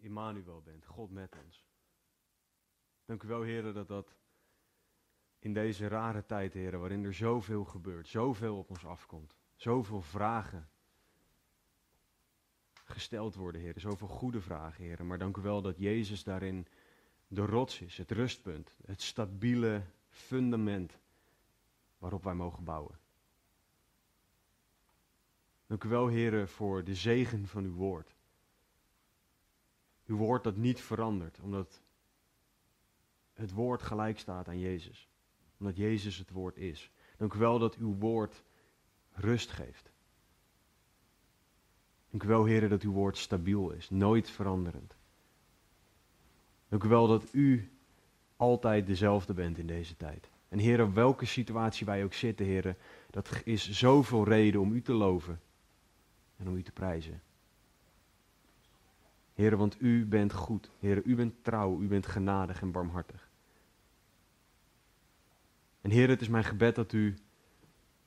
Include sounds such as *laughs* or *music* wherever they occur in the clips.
Immanuel bent, God met ons. Dank u wel, Heer, dat dat in deze rare tijd, Heer, waarin er zoveel gebeurt, zoveel op ons afkomt, zoveel vragen gesteld worden, Heer, zoveel goede vragen, Heer. Maar dank u wel dat Jezus daarin de rots is, het rustpunt, het stabiele fundament waarop wij mogen bouwen. Dank u wel, Heer, voor de zegen van uw woord. Uw woord dat niet verandert, omdat het woord gelijk staat aan Jezus. Omdat Jezus het woord is. Dank u wel dat uw woord rust geeft. Dank u wel, heren, dat uw woord stabiel is, nooit veranderend. Dank u wel dat u altijd dezelfde bent in deze tijd. En heren, welke situatie wij ook zitten, heren, dat is zoveel reden om u te loven en om u te prijzen. Heren, want u bent goed. Heren, u bent trouw, u bent genadig en barmhartig. En Heer, het is mijn gebed dat u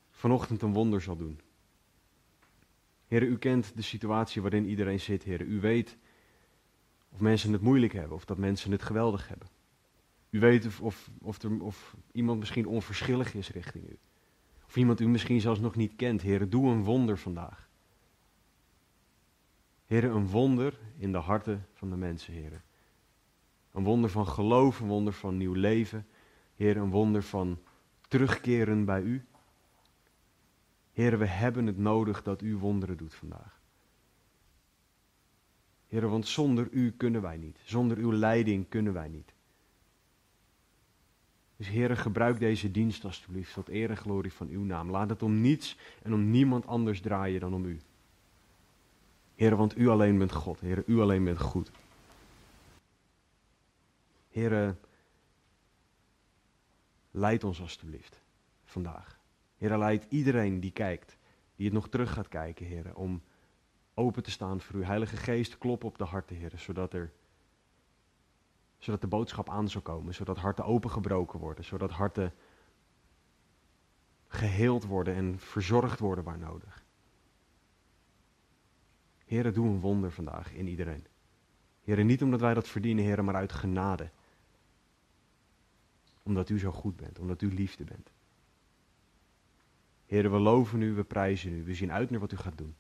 vanochtend een wonder zal doen. Heer, u kent de situatie waarin iedereen zit, Heer. U weet of mensen het moeilijk hebben of dat mensen het geweldig hebben. U weet of, of, of, er, of iemand misschien onverschillig is richting u. Of iemand u misschien zelfs nog niet kent. Heer, doe een wonder vandaag. Heer, een wonder in de harten van de mensen, Heer. Een wonder van geloof, een wonder van nieuw leven. Heer, een wonder van terugkeren bij u. Heer, we hebben het nodig dat u wonderen doet vandaag. Heer, want zonder u kunnen wij niet. Zonder uw leiding kunnen wij niet. Dus Heer, gebruik deze dienst alstublieft tot eer en glorie van uw naam. Laat het om niets en om niemand anders draaien dan om u. Heer, want u alleen bent God. Heer, u alleen bent goed. Heer, leid ons alstublieft vandaag. Heer, leid iedereen die kijkt, die het nog terug gaat kijken, Heer, om open te staan voor uw Heilige Geest. Klop op de harten, Heer, zodat, er, zodat de boodschap aan zou komen, zodat harten opengebroken worden, zodat harten geheeld worden en verzorgd worden waar nodig. Heer, doe een wonder vandaag in iedereen. Heer, niet omdat wij dat verdienen, Heer, maar uit genade. Omdat u zo goed bent, omdat u liefde bent. Heer, we loven u, we prijzen u, we zien uit naar wat u gaat doen.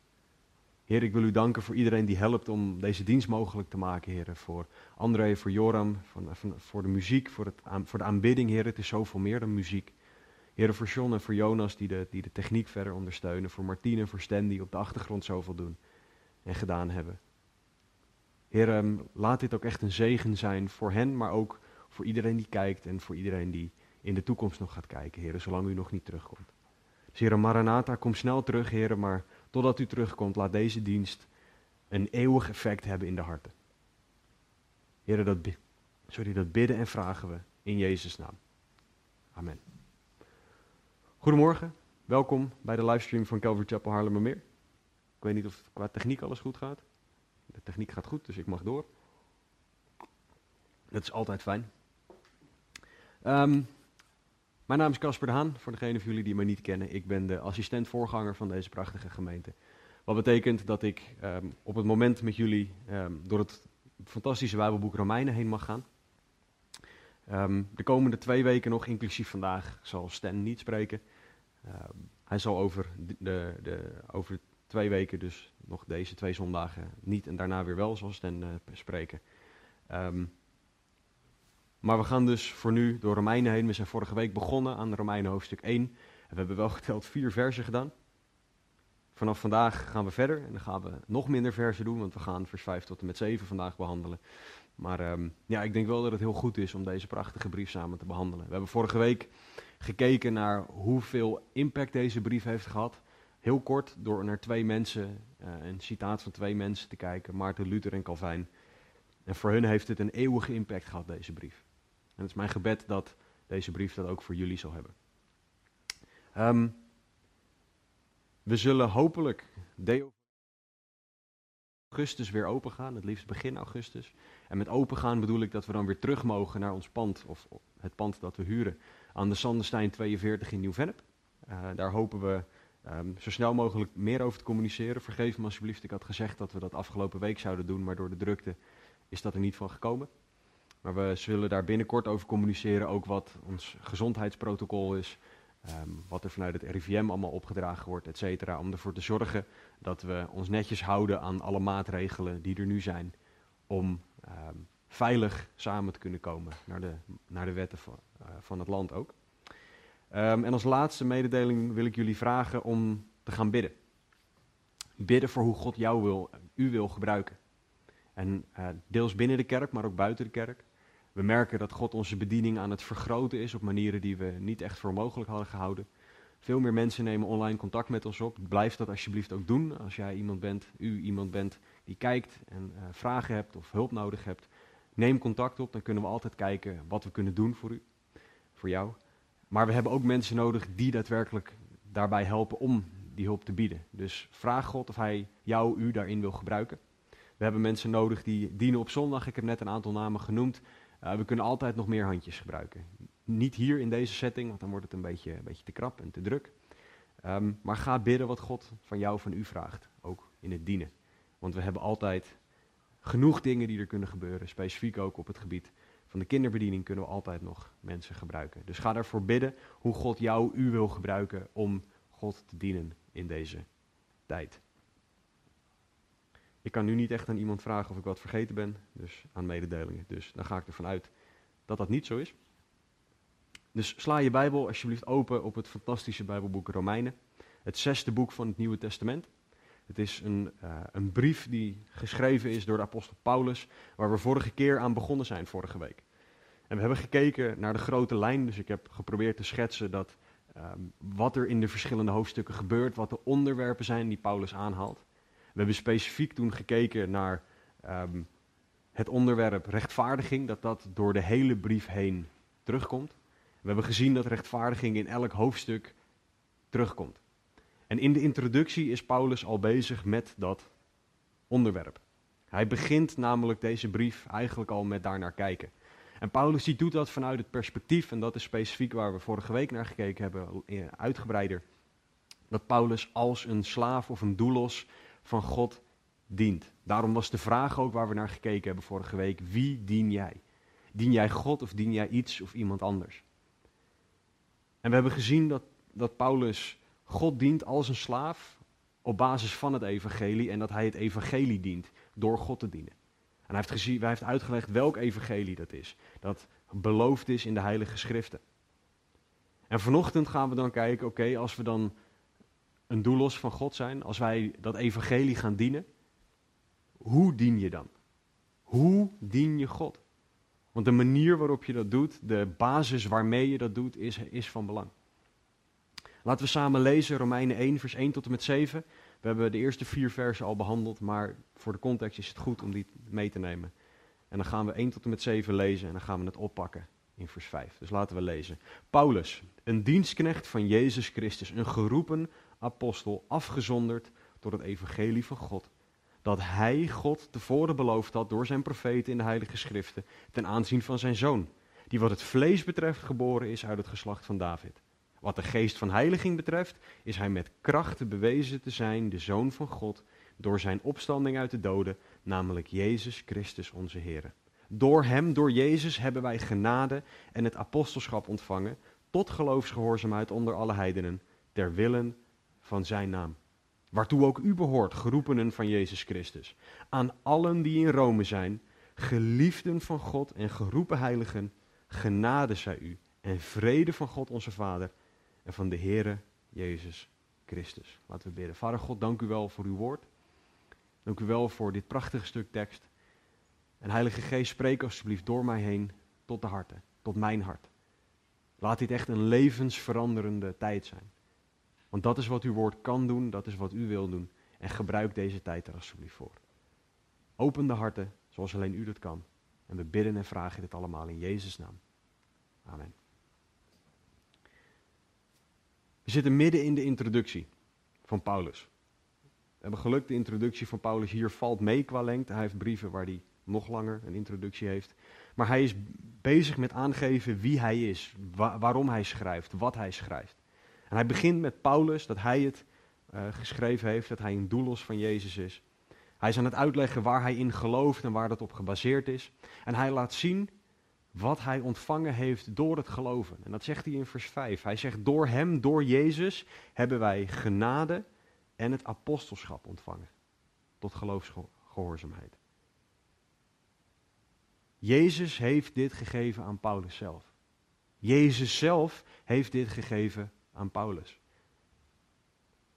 Heer, ik wil u danken voor iedereen die helpt om deze dienst mogelijk te maken, Heer. Voor André, voor Joram, voor, voor de muziek, voor, het, voor de aanbidding, Heer. Het is zoveel meer dan muziek. Heer, voor John en voor Jonas die de, die de techniek verder ondersteunen. Voor Martine en voor Stan die op de achtergrond zoveel doen en gedaan hebben. Heer, ehm, laat dit ook echt een zegen zijn voor hen, maar ook voor iedereen die kijkt en voor iedereen die in de toekomst nog gaat kijken, Heer, zolang u nog niet terugkomt. Dus Heer, Maranatha, kom snel terug, Heer, maar totdat u terugkomt, laat deze dienst een eeuwig effect hebben in de harten. Heer, dat, sorry, dat bidden en vragen we in Jezus' naam. Amen. Goedemorgen, welkom bij de livestream van Calvary Chapel Haarlemmermeer. Ik weet niet of qua techniek alles goed gaat. De techniek gaat goed, dus ik mag door. Dat is altijd fijn. Ehm, mijn naam is Casper de Haan, voor degenen van jullie die mij niet kennen. Ik ben de assistent-voorganger van deze prachtige gemeente. Wat betekent dat ik ehm, op het moment met jullie ehm, door het fantastische Bijbelboek Romeinen heen mag gaan. de komende twee weken nog, inclusief vandaag, zal Stan niet spreken. hij zal over, de, de, over twee weken, dus nog deze twee zondagen niet en daarna weer wel, zoals Sten uh, spreken. Um, maar we gaan dus voor nu door Romeinen heen. We zijn vorige week begonnen aan Romeinen hoofdstuk 1. En we hebben wel *laughs* geteld vier versen gedaan. Vanaf vandaag gaan we verder en dan gaan we nog minder versen doen, want we gaan vers 5 tot en met 7 vandaag behandelen. Maar um, ja, ik denk wel dat het heel goed is om deze prachtige brief samen te behandelen. We hebben vorige week gekeken naar hoeveel impact deze brief heeft gehad heel kort door naar twee mensen, uh, een citaat van twee mensen te kijken, Maarten Luther en Calvijn. En voor hun heeft het een eeuwige impact gehad, deze brief. En het is mijn gebed dat deze brief dat ook voor jullie zal hebben. Ehm, we zullen hopelijk deel augustus weer open gaan, het liefst begin augustus. En met open gaan bedoel ik dat we dan weer terug mogen naar ons pand, of het pand dat we huren, aan de Sanderstein 42 in Nieuw-Vennep. Uh, daar hopen we um, zo snel mogelijk meer over te communiceren. Vergeef me alsjeblieft, ik had gezegd dat we dat afgelopen week zouden doen, maar door de drukte is dat er niet van gekomen. Maar we zullen daar binnenkort over communiceren, ook wat ons gezondheidsprotocol is, um, wat er vanuit het RIVM allemaal opgedragen wordt, et cetera, om ervoor te zorgen dat we ons netjes houden aan alle maatregelen die er nu zijn, om um, veilig samen te kunnen komen naar de, naar de wetten van, van het land ook. Um, en als laatste mededeling wil ik jullie vragen om te gaan bidden. Bidden voor hoe God jou wil, u wil gebruiken. En uh, deels binnen de kerk, maar ook buiten de kerk. We merken dat God onze bediening aan het vergroten is op manieren die we niet echt voor mogelijk hadden gehouden. Veel meer mensen nemen online contact met ons op. Blijf dat alsjeblieft ook doen. Als jij iemand bent, u iemand bent die kijkt en uh, vragen hebt of hulp nodig hebt, neem contact op. Dan kunnen we altijd kijken wat we kunnen doen voor u, voor jou. Maar we hebben ook mensen nodig die daadwerkelijk daarbij helpen om die hulp te bieden. Dus vraag God of Hij jou, u daarin wil gebruiken. We hebben mensen nodig die dienen op zondag. Ik heb net een aantal namen genoemd. Uh, we kunnen altijd nog meer handjes gebruiken. Niet hier in deze setting, want dan wordt het een beetje, een beetje te krap en te druk. Um, maar ga bidden wat God van jou, van u vraagt. Ook in het dienen. Want we hebben altijd genoeg dingen die er kunnen gebeuren. Specifiek ook op het gebied van de kinderbediening kunnen we altijd nog mensen gebruiken. Dus ga daarvoor bidden hoe God jou, u wil gebruiken om God te dienen in deze tijd. Ik kan nu niet echt aan iemand vragen of ik wat vergeten ben, dus aan mededelingen. Dus dan ga ik ervan uit dat dat niet zo is. Dus sla je Bijbel alsjeblieft open op het fantastische Bijbelboek Romeinen. Het zesde boek van het Nieuwe Testament. Het is een, uh, een brief die geschreven is door de apostel Paulus, waar we vorige keer aan begonnen zijn, vorige week. En we hebben gekeken naar de grote lijn, dus ik heb geprobeerd te schetsen dat, um, wat er in de verschillende hoofdstukken gebeurt, wat de onderwerpen zijn die Paulus aanhaalt. We hebben specifiek toen gekeken naar um, het onderwerp rechtvaardiging, dat dat door de hele brief heen terugkomt. We hebben gezien dat rechtvaardiging in elk hoofdstuk terugkomt. En in de introductie is Paulus al bezig met dat onderwerp. Hij begint namelijk deze brief eigenlijk al met daarnaar kijken. En Paulus die doet dat vanuit het perspectief, en dat is specifiek waar we vorige week naar gekeken hebben, eh, uitgebreider, dat Paulus als een slaaf of een doelos van God dient. Daarom was de vraag ook waar we naar gekeken hebben vorige week, wie dien jij? Dien jij God of dien jij iets of iemand anders? En we hebben gezien dat, dat Paulus God dient als een slaaf op basis van het evangelie en dat hij het evangelie dient door God te dienen. En hij heeft, gezien, hij heeft uitgelegd welk evangelie dat is. Dat beloofd is in de heilige schriften. En vanochtend gaan we dan kijken, oké, als we dan een doellos van God zijn, als wij dat evangelie gaan dienen, hoe dien je dan? Hoe dien je God? Want de manier waarop je dat doet, de basis waarmee je dat doet, is, is van belang. Laten we samen lezen Romeinen 1, vers 1 tot en met 7. We hebben de eerste vier versen al behandeld, maar voor de context is het goed om die mee te nemen. En dan gaan we 1 tot en met 7 lezen en dan gaan we het oppakken in vers 5. Dus laten we lezen. Paulus, een dienstknecht van Jezus Christus, een geroepen apostel, afgezonderd door het evangelie van God. Dat hij God tevoren beloofd had door zijn profeten in de heilige schriften ten aanzien van zijn zoon, die wat het vlees betreft geboren is uit het geslacht van David wat de geest van heiliging betreft, is hij met kracht bewezen te zijn de Zoon van God door zijn opstanding uit de doden, namelijk Jezus Christus onze Heer. Door hem, door Jezus, hebben wij genade en het apostelschap ontvangen, tot geloofsgehoorzaamheid onder alle heidenen, ter willen van zijn naam. Waartoe ook u behoort, geroepenen van Jezus Christus. Aan allen die in Rome zijn, geliefden van God en geroepen heiligen, genade zij u en vrede van God onze Vader en van de Heere Jezus Christus. Laten we bidden. Vader God, dank u wel voor uw woord. Dank u wel voor dit prachtige stuk tekst. En Heilige Geest, spreek alsjeblieft door mij heen tot de harten, tot mijn hart. Laat dit echt een levensveranderende tijd zijn. Want dat is wat uw woord kan doen, dat is wat u wil doen. En gebruik deze tijd er alsjeblieft voor. Open de harten, zoals alleen u dat kan. En we bidden en vragen dit allemaal in Jezus' naam. Amen. We zitten midden in de introductie van Paulus. We hebben geluk, de introductie van Paulus hier valt mee qua lengte. Hij heeft brieven waar hij nog langer een introductie heeft. Maar hij is bezig met aangeven wie hij is, waarom hij schrijft, wat hij schrijft. En hij begint met Paulus, dat hij het uh, geschreven heeft, dat hij een doelos van Jezus is. Hij is aan het uitleggen waar hij in gelooft en waar dat op gebaseerd is. En hij laat zien wat hij ontvangen heeft door het geloven. En dat zegt hij in vers 5. Hij zegt, door hem, door Jezus, hebben wij genade en het apostelschap ontvangen. Tot geloofsgehoorzaamheid. Jezus heeft dit gegeven aan Paulus zelf. Jezus zelf heeft dit gegeven aan Paulus.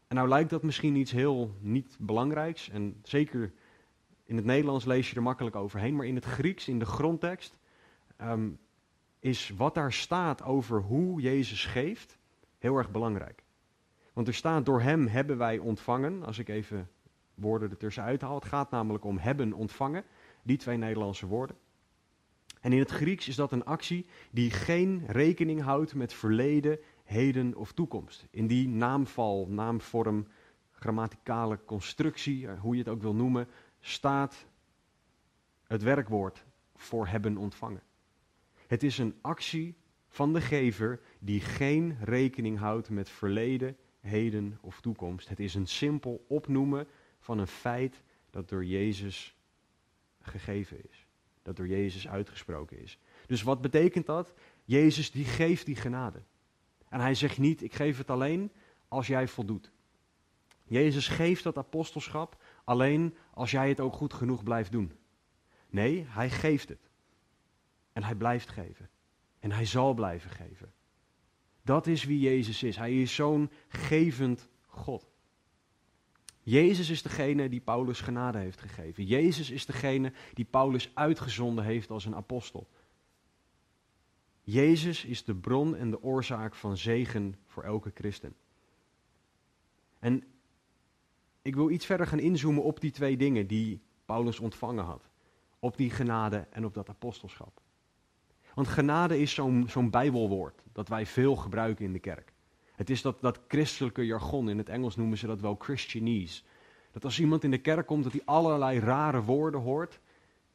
En nou lijkt dat misschien iets heel niet belangrijks. En zeker in het Nederlands lees je er makkelijk overheen. Maar in het Grieks, in de grondtekst, Ehm, is wat daar staat over hoe Jezus geeft heel erg belangrijk. Want er staat, door hem hebben wij ontvangen, als ik even woorden ertussen haal. Het gaat namelijk om hebben ontvangen, die twee Nederlandse woorden. En in het Grieks is dat een actie die geen rekening houdt met verleden, heden of toekomst. In die naamval, naamvorm, grammaticale constructie, eh, hoe je het ook wil noemen, staat het werkwoord voor hebben ontvangen. Het is een actie van de gever die geen rekening houdt met verleden, heden of toekomst. Het is een simpel opnoemen van een feit dat door Jezus gegeven is. Dat door Jezus uitgesproken is. Dus wat betekent dat? Jezus die geeft die genade. En hij zegt niet, ik geef het alleen als jij voldoet. Jezus geeft dat apostelschap alleen als jij het ook goed genoeg blijft doen. Nee, hij geeft het. En hij blijft geven. En hij zal blijven geven. Dat is wie Jezus is. Hij is zo'n gevend God. Jezus is degene die Paulus genade heeft gegeven. Jezus is degene die Paulus uitgezonden heeft als een apostel. Jezus is de bron en de oorzaak van zegen voor elke christen. En ik wil iets verder gaan inzoomen op die twee dingen die Paulus ontvangen had. Op die genade en op dat apostelschap. Want genade is zo'n bijbelwoord dat wij veel gebruiken in de kerk. Het is dat, dat christelijke jargon, in het Engels noemen ze dat wel Christianese. Dat als iemand in de kerk komt, dat hij allerlei rare woorden hoort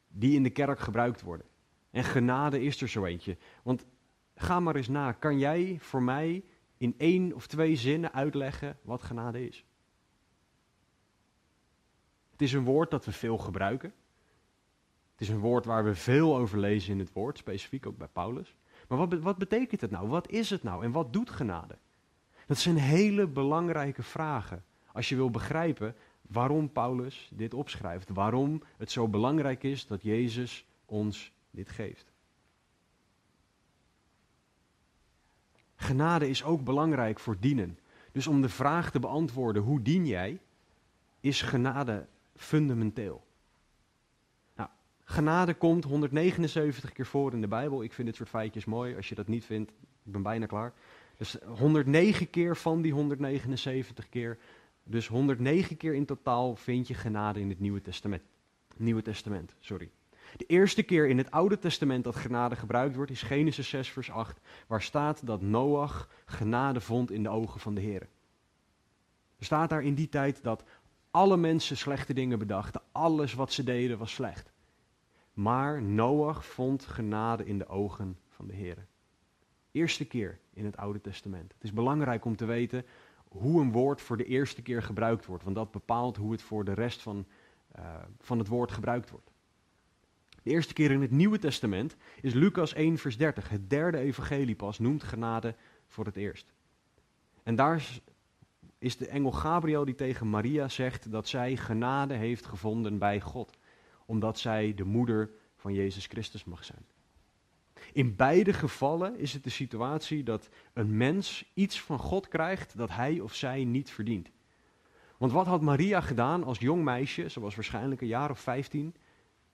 die in de kerk gebruikt worden. En genade is er zo eentje. Want ga maar eens na, kan jij voor mij in één of twee zinnen uitleggen wat genade is? Het is een woord dat we veel gebruiken. Het is een woord waar we veel over lezen in het woord, specifiek ook bij Paulus. Maar wat, wat betekent het nou? Wat is het nou? En wat doet genade? Dat zijn hele belangrijke vragen. Als je wil begrijpen waarom Paulus dit opschrijft. Waarom het zo belangrijk is dat Jezus ons dit geeft. Genade is ook belangrijk voor dienen. Dus om de vraag te beantwoorden, hoe dien jij, is genade fundamenteel. Genade komt 179 keer voor in de Bijbel. Ik vind dit soort feitjes mooi. Als je dat niet vindt, ik ben bijna klaar. Dus 109 keer van die 179 keer. Dus 109 keer in totaal vind je genade in het Nieuwe Testament. Nieuwe Testament, sorry. De eerste keer in het Oude Testament dat genade gebruikt wordt is Genesis 6, vers 8, waar staat dat Noach genade vond in de ogen van de Heer. Er staat daar in die tijd dat alle mensen slechte dingen bedachten, alles wat ze deden was slecht. Maar Noach vond genade in de ogen van de Heer. Eerste keer in het Oude Testament. Het is belangrijk om te weten hoe een woord voor de eerste keer gebruikt wordt, want dat bepaalt hoe het voor de rest van, uh, van het woord gebruikt wordt. De eerste keer in het Nieuwe Testament is Lucas 1, vers 30. Het derde evangelie pas noemt genade voor het eerst. En daar is de engel Gabriel die tegen Maria zegt dat zij genade heeft gevonden bij God omdat zij de moeder van Jezus Christus mag zijn. In beide gevallen is het de situatie dat een mens iets van God krijgt dat hij of zij niet verdient. Want wat had Maria gedaan als jong meisje, ze was waarschijnlijk een jaar of vijftien,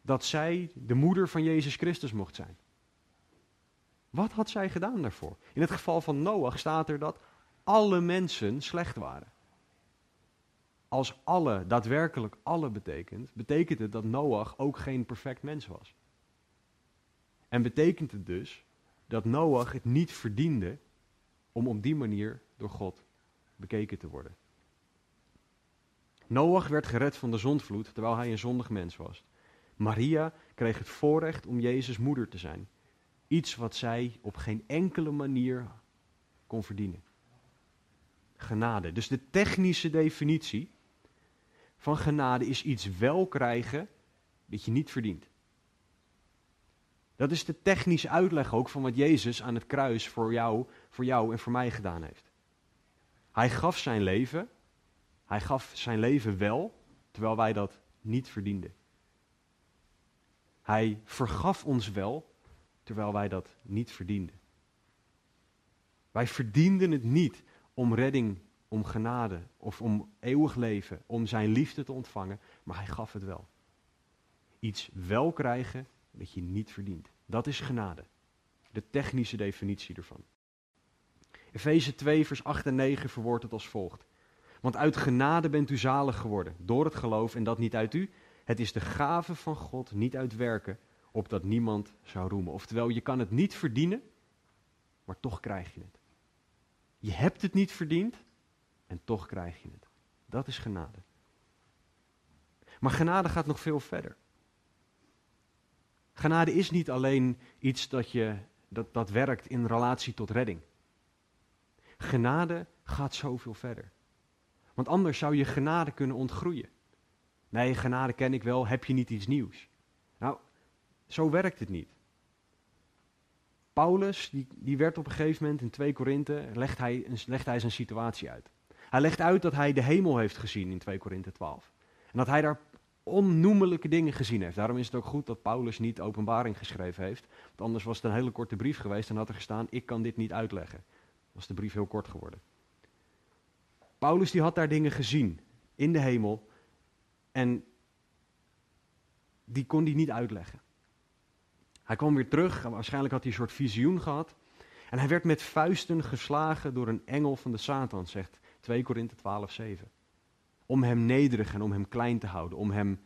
dat zij de moeder van Jezus Christus mocht zijn? Wat had zij gedaan daarvoor? In het geval van Noach staat er dat alle mensen slecht waren. Als alle, daadwerkelijk alle betekent, betekent het dat Noach ook geen perfect mens was. En betekent het dus dat Noach het niet verdiende om op die manier door God bekeken te worden. Noach werd gered van de zondvloed terwijl hij een zondig mens was. Maria kreeg het voorrecht om Jezus moeder te zijn. Iets wat zij op geen enkele manier kon verdienen. Genade. Dus de technische definitie van genade is iets wel krijgen dat je niet verdient. Dat is de technische uitleg ook van wat Jezus aan het kruis voor jou, voor jou en voor mij gedaan heeft. Hij gaf zijn leven, hij gaf zijn leven wel, terwijl wij dat niet verdienden. Hij vergaf ons wel, terwijl wij dat niet verdienden. Wij verdienden het niet om redding, om genade of om eeuwig leven, om zijn liefde te ontvangen, maar hij gaf het wel. Iets wel krijgen dat je niet verdient. Dat is genade. De technische definitie ervan. Efeze 2, vers 8 en 9 verwoordt het als volgt. Want uit genade bent u zalig geworden, door het geloof en dat niet uit u. Het is de gave van God, niet uit werken, opdat niemand zou roemen. Oftewel, je kan het niet verdienen, maar toch krijg je het. Je hebt het niet verdiend en toch krijg je het. Dat is genade. Maar genade gaat nog veel verder. Genade is niet alleen iets dat, je, dat, dat werkt in relatie tot redding. Genade gaat zoveel verder. Want anders zou je genade kunnen ontgroeien. Nee, genade ken ik wel, heb je niet iets nieuws? Nou, zo werkt het niet. Paulus, die, die werd op een gegeven moment in 2 Korinthe, legt hij, legt hij zijn situatie uit. Hij legt uit dat hij de hemel heeft gezien in 2 Korinthe 12. En dat hij daar onnoemelijke dingen gezien heeft. Daarom is het ook goed dat Paulus niet openbaring geschreven heeft. Want anders was het een hele korte brief geweest en had er gestaan, ik kan dit niet uitleggen. Was de brief heel kort geworden. Paulus die had daar dingen gezien in de hemel en die kon hij niet uitleggen. Hij kwam weer terug, waarschijnlijk had hij een soort visioen gehad. En hij werd met vuisten geslagen door een engel van de Satan, zegt 2 Korinthe 12, 7 om hem nederig en om hem klein te houden, om hem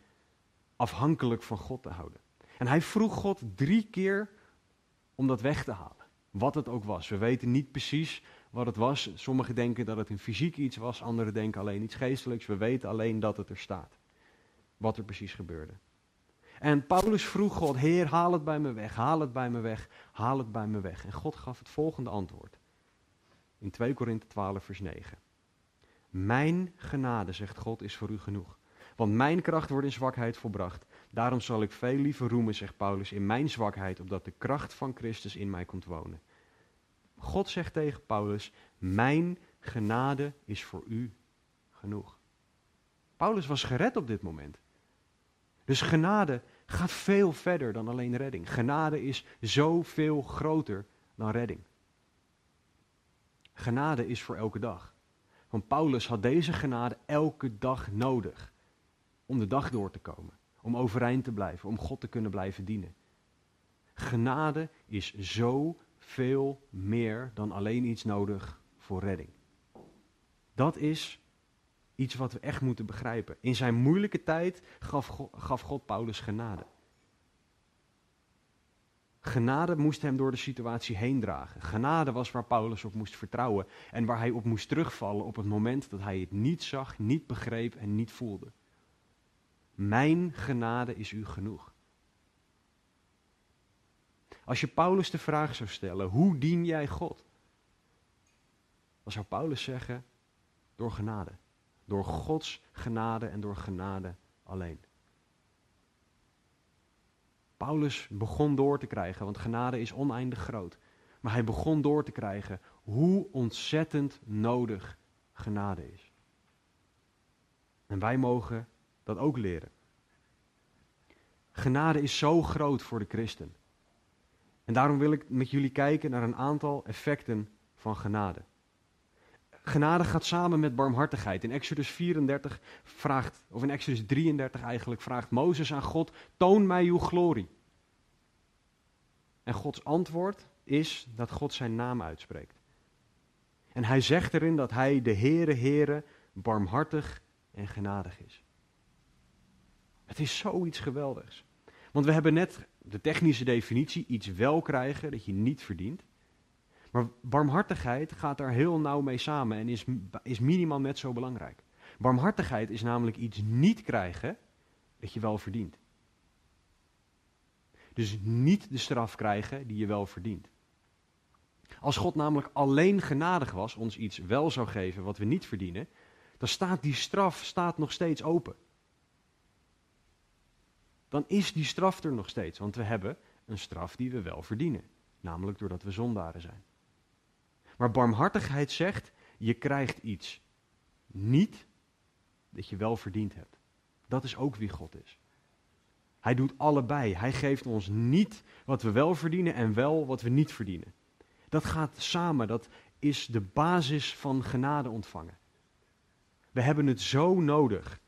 afhankelijk van God te houden. En hij vroeg God drie keer om dat weg te halen, wat het ook was. We weten niet precies wat het was. Sommigen denken dat het een fysiek iets was, anderen denken alleen iets geestelijks. We weten alleen dat het er staat, wat er precies gebeurde. En Paulus vroeg God, Heer, haal het bij me weg, haal het bij me weg, haal het bij me weg. En God gaf het volgende antwoord. In 2 Korinthe 12, vers 9. Mijn genade, zegt God, is voor u genoeg. Want mijn kracht wordt in zwakheid volbracht. Daarom zal ik veel liever roemen, zegt Paulus, in mijn zwakheid, opdat de kracht van Christus in mij komt wonen. God zegt tegen Paulus, mijn genade is voor u genoeg. Paulus was gered op dit moment. Dus genade gaat veel verder dan alleen redding. Genade is zoveel groter dan redding. Genade is voor elke dag. Want Paulus had deze genade elke dag nodig om de dag door te komen, om overeind te blijven, om God te kunnen blijven dienen. Genade is zo veel meer dan alleen iets nodig voor redding. Dat is iets wat we echt moeten begrijpen. In zijn moeilijke tijd gaf God, gaf God Paulus genade. Genade moest hem door de situatie heen dragen. Genade was waar Paulus op moest vertrouwen en waar hij op moest terugvallen op het moment dat hij het niet zag, niet begreep en niet voelde. Mijn genade is u genoeg. Als je Paulus de vraag zou stellen, hoe dien jij God? Dan zou Paulus zeggen, door genade. Door Gods genade en door genade alleen. Paulus begon door te krijgen, want genade is oneindig groot. Maar hij begon door te krijgen hoe ontzettend nodig genade is. En wij mogen dat ook leren. Genade is zo groot voor de christen. En daarom wil ik met jullie kijken naar een aantal effecten van genade. Genade gaat samen met barmhartigheid. In Exodus 34 vraagt, of in Exodus 33 eigenlijk, vraagt Mozes aan God: Toon mij uw glorie. En Gods antwoord is dat God zijn naam uitspreekt. En hij zegt erin dat hij de Heere, Heere, barmhartig en genadig is. Het is zoiets geweldigs. Want we hebben net de technische definitie, iets wel krijgen dat je niet verdient. Maar barmhartigheid gaat daar heel nauw mee samen en is, is minimaal net zo belangrijk. Barmhartigheid is namelijk iets niet krijgen dat je wel verdient. Dus niet de straf krijgen die je wel verdient. Als God namelijk alleen genadig was, ons iets wel zou geven wat we niet verdienen, dan staat die straf staat nog steeds open. Dan is die straf er nog steeds, want we hebben een straf die we wel verdienen, namelijk doordat we zondaren zijn. Maar barmhartigheid zegt, je krijgt iets niet dat je wel verdiend hebt. Dat is ook wie God is. Hij doet allebei. Hij geeft ons niet wat we wel verdienen en wel wat we niet verdienen. Dat gaat samen. Dat is de basis van genade ontvangen. We hebben het zo nodig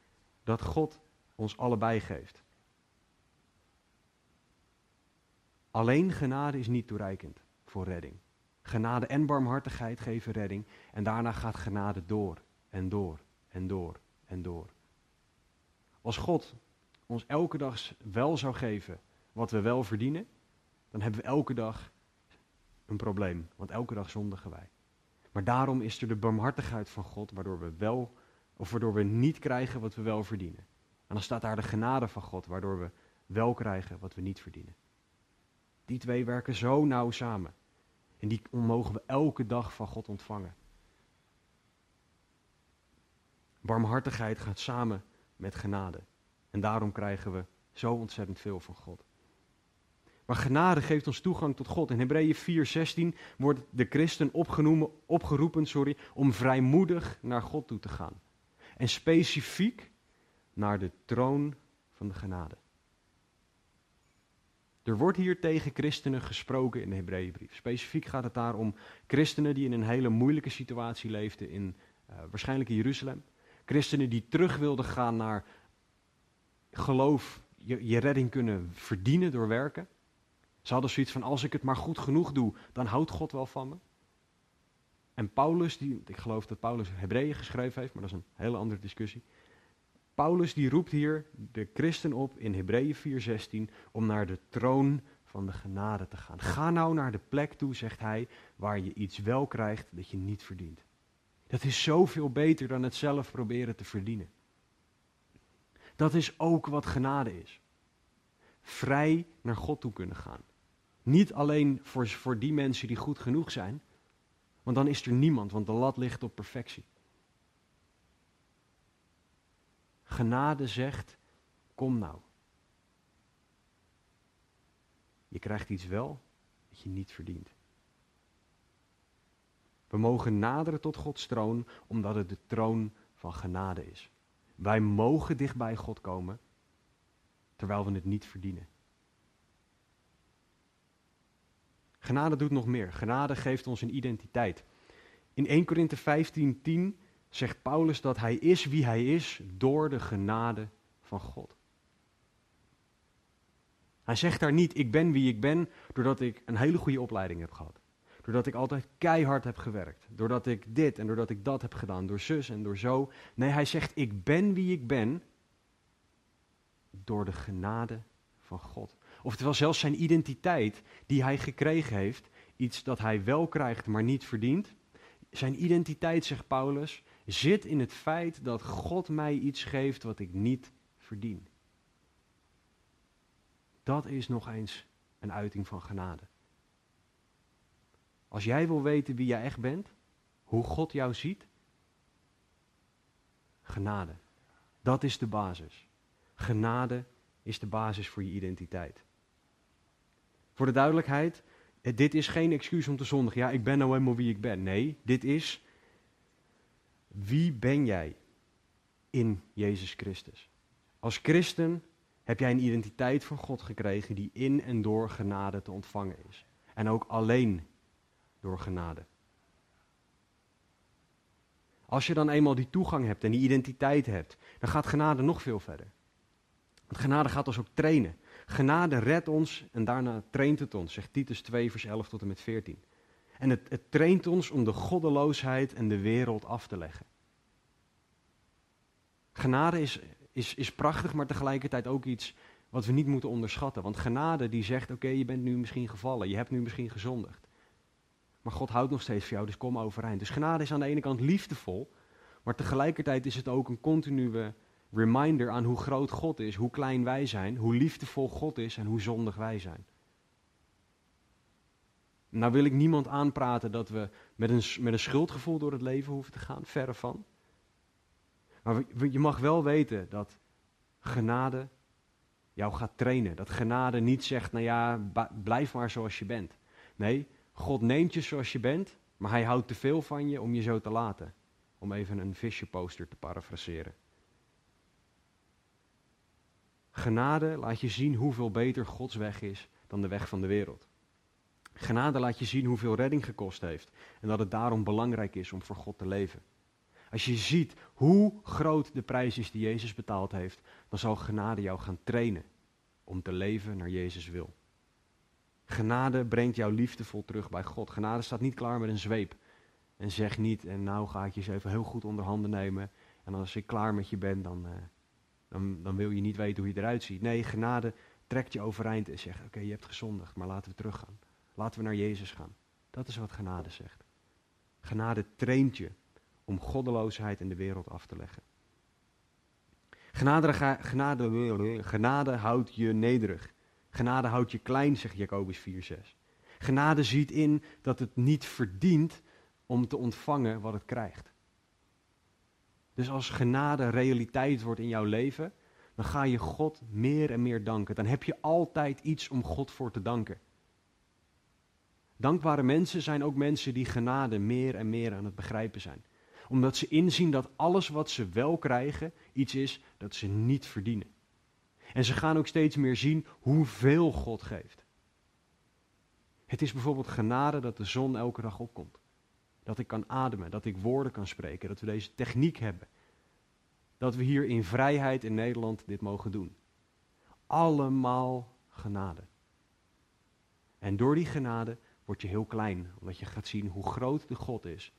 dat God ons allebei geeft. Alleen genade is niet toereikend voor redding. Genade en barmhartigheid geven redding en daarna gaat genade door en door en door en door. Als God ons elke dag wel zou geven wat we wel verdienen, dan hebben we elke dag een probleem, want elke dag zondigen wij. Maar daarom is er de barmhartigheid van God, waardoor we wel, of waardoor we niet krijgen wat we wel verdienen. En dan staat daar de genade van God, waardoor we wel krijgen wat we niet verdienen. Die twee werken zo nauw samen. En die mogen we elke dag van God ontvangen. Barmhartigheid gaat samen met genade. En daarom krijgen we zo ontzettend veel van God. Maar genade geeft ons toegang tot God. In Hebreeën 4:16 wordt de christen opgeroepen sorry, om vrijmoedig naar God toe te gaan. En specifiek naar de troon van de genade. Er wordt hier tegen christenen gesproken in de Hebreeënbrief. Specifiek gaat het daar om christenen die in een hele moeilijke situatie leefden in uh, waarschijnlijk in Jeruzalem. Christenen die terug wilden gaan naar geloof, je, je redding kunnen verdienen door werken. Ze hadden zoiets van, als ik het maar goed genoeg doe, dan houdt God wel van me. En Paulus, die, ik geloof dat Paulus Hebreeën geschreven heeft, maar dat is een hele andere discussie. Paulus die roept hier de christen op in Hebreeën 4:16 om naar de troon van de genade te gaan. Ga nou naar de plek toe, zegt hij, waar je iets wel krijgt dat je niet verdient. Dat is zoveel beter dan het zelf proberen te verdienen. Dat is ook wat genade is. Vrij naar God toe kunnen gaan. Niet alleen voor, voor die mensen die goed genoeg zijn, want dan is er niemand, want de lat ligt op perfectie. Genade zegt, kom nou. Je krijgt iets wel dat je niet verdient. We mogen naderen tot Gods troon omdat het de troon van genade is. Wij mogen dicht bij God komen terwijl we het niet verdienen. Genade doet nog meer. Genade geeft ons een identiteit. In 1 Korinthe 15:10 zegt Paulus dat hij is wie hij is door de genade van God. Hij zegt daar niet, ik ben wie ik ben doordat ik een hele goede opleiding heb gehad. Doordat ik altijd keihard heb gewerkt. Doordat ik dit en doordat ik dat heb gedaan. Door zus en door zo. Nee, hij zegt, ik ben wie ik ben door de genade van God. Oftewel zelfs zijn identiteit die hij gekregen heeft, iets dat hij wel krijgt, maar niet verdient. Zijn identiteit, zegt Paulus, zit in het feit dat God mij iets geeft wat ik niet verdien. Dat is nog eens een uiting van genade. Als jij wil weten wie jij echt bent, hoe God jou ziet, genade. Dat is de basis. Genade is de basis voor je identiteit. Voor de duidelijkheid, dit is geen excuus om te zondigen. Ja, ik ben nou helemaal wie ik ben. Nee, dit is wie ben jij in Jezus Christus? Als christen heb jij een identiteit van God gekregen die in en door genade te ontvangen is. En ook alleen door genade. Als je dan eenmaal die toegang hebt en die identiteit hebt, dan gaat genade nog veel verder. Want genade gaat ons ook trainen. Genade redt ons en daarna traint het ons, zegt Titus 2, vers 11 tot en met 14. En het, het traint ons om de goddeloosheid en de wereld af te leggen. Genade is, is, is prachtig, maar tegelijkertijd ook iets wat we niet moeten onderschatten. Want genade die zegt, oké, je bent nu misschien gevallen, je hebt nu misschien gezondigd. Maar God houdt nog steeds van jou, dus kom overeind. Dus genade is aan de ene kant liefdevol, maar tegelijkertijd is het ook een continue reminder aan hoe groot God is, hoe klein wij zijn, hoe liefdevol God is en hoe zondig wij zijn. Nou wil ik niemand aanpraten dat we met een, met een schuldgevoel door het leven hoeven te gaan, verre van. Maar je mag wel weten dat genade jou gaat trainen. Dat genade niet zegt, nou ja, blijf maar zoals je bent. Nee, God neemt je zoals je bent, maar hij houdt te veel van je om je zo te laten. Om even een Fisher poster te parafraseren. Genade laat je zien hoeveel beter Gods weg is dan de weg van de wereld. Genade laat je zien hoeveel redding gekost heeft en dat het daarom belangrijk is om voor God te leven. Als je ziet hoe groot de prijs is die Jezus betaald heeft, dan zal genade jou gaan trainen om te leven naar Jezus wil. Genade brengt jou liefdevol terug bij God. Genade staat niet klaar met een zweep. En zeg niet, en nou ga ik je eens even heel goed onder handen nemen. En als ik klaar met je ben, dan, uh, dan, dan wil je niet weten hoe je eruit ziet. Nee, genade trekt je overeind en zegt, oké, je hebt gezondigd, maar laten we teruggaan. Laten we naar Jezus gaan. Dat is wat genade zegt. Genade traint je om goddeloosheid in de wereld af te leggen. Genade, genade, genade houdt je nederig. Genade houdt je klein, zegt Jacobus 4:6. Genade ziet in dat het niet verdient om te ontvangen wat het krijgt. Dus als genade realiteit wordt in jouw leven, dan ga je God meer en meer danken. Dan heb je altijd iets om God voor te danken. Dankbare mensen zijn ook mensen die genade meer en meer aan het begrijpen zijn. Omdat ze inzien dat alles wat ze wel krijgen iets is dat ze niet verdienen. En ze gaan ook steeds meer zien hoeveel God geeft. Het is bijvoorbeeld genade dat de zon elke dag opkomt. Dat ik kan ademen, dat ik woorden kan spreken, dat we deze techniek hebben. Dat we hier in vrijheid in Nederland dit mogen doen. Allemaal genade. En door die genade word je heel klein, omdat je gaat zien hoe groot de God is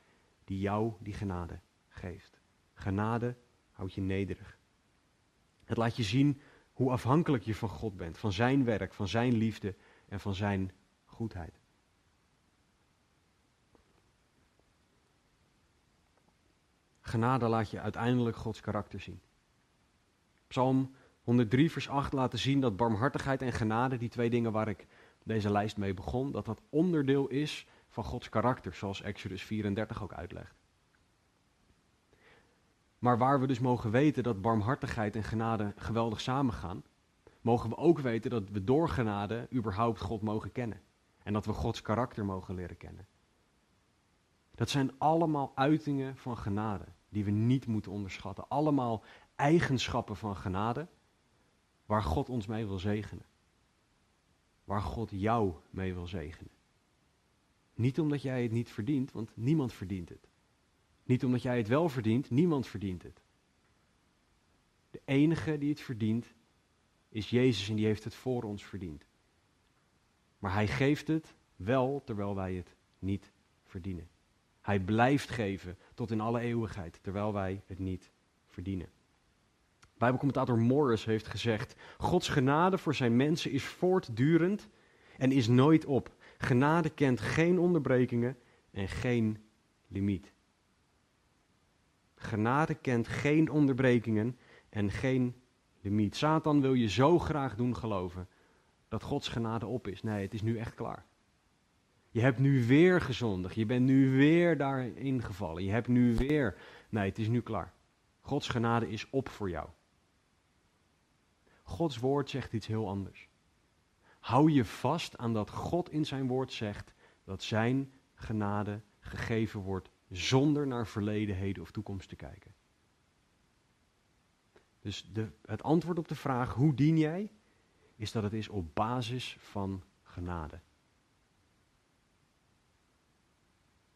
die jou die genade geeft. Genade houdt je nederig. Het laat je zien hoe afhankelijk je van God bent, van Zijn werk, van Zijn liefde en van Zijn goedheid. Genade laat je uiteindelijk Gods karakter zien. Psalm 103, vers 8 laten zien dat barmhartigheid en genade, die twee dingen waar ik deze lijst mee begon, dat dat onderdeel is van Gods karakter, zoals Exodus 34 ook uitlegt. Maar waar we dus mogen weten dat barmhartigheid en genade geweldig samengaan, mogen we ook weten dat we door genade überhaupt God mogen kennen. En dat we Gods karakter mogen leren kennen. Dat zijn allemaal uitingen van genade, die we niet moeten onderschatten. Allemaal eigenschappen van genade, waar God ons mee wil zegenen. Waar God jou mee wil zegenen. Niet omdat jij het niet verdient, want niemand verdient het. Niet omdat jij het wel verdient, niemand verdient het. De enige die het verdient is Jezus en die heeft het voor ons verdiend. Maar hij geeft het wel terwijl wij het niet verdienen. Hij blijft geven tot in alle eeuwigheid terwijl wij het niet verdienen. Bijbelcommentator Morris heeft gezegd: Gods genade voor zijn mensen is voortdurend en is nooit op. Genade kent geen onderbrekingen en geen limiet. Genade kent geen onderbrekingen en geen limiet. Satan wil je zo graag doen geloven dat Gods genade op is. Nee, het is nu echt klaar. Je hebt nu weer gezondigd. Je bent nu weer daarin gevallen. Je hebt nu weer. Nee, het is nu klaar. Gods genade is op voor jou. Gods woord zegt iets heel anders. Hou je vast aan dat God in zijn woord zegt dat zijn genade gegeven wordt zonder naar verleden, heden of toekomst te kijken. Dus de, het antwoord op de vraag hoe dien jij, is dat het is op basis van genade.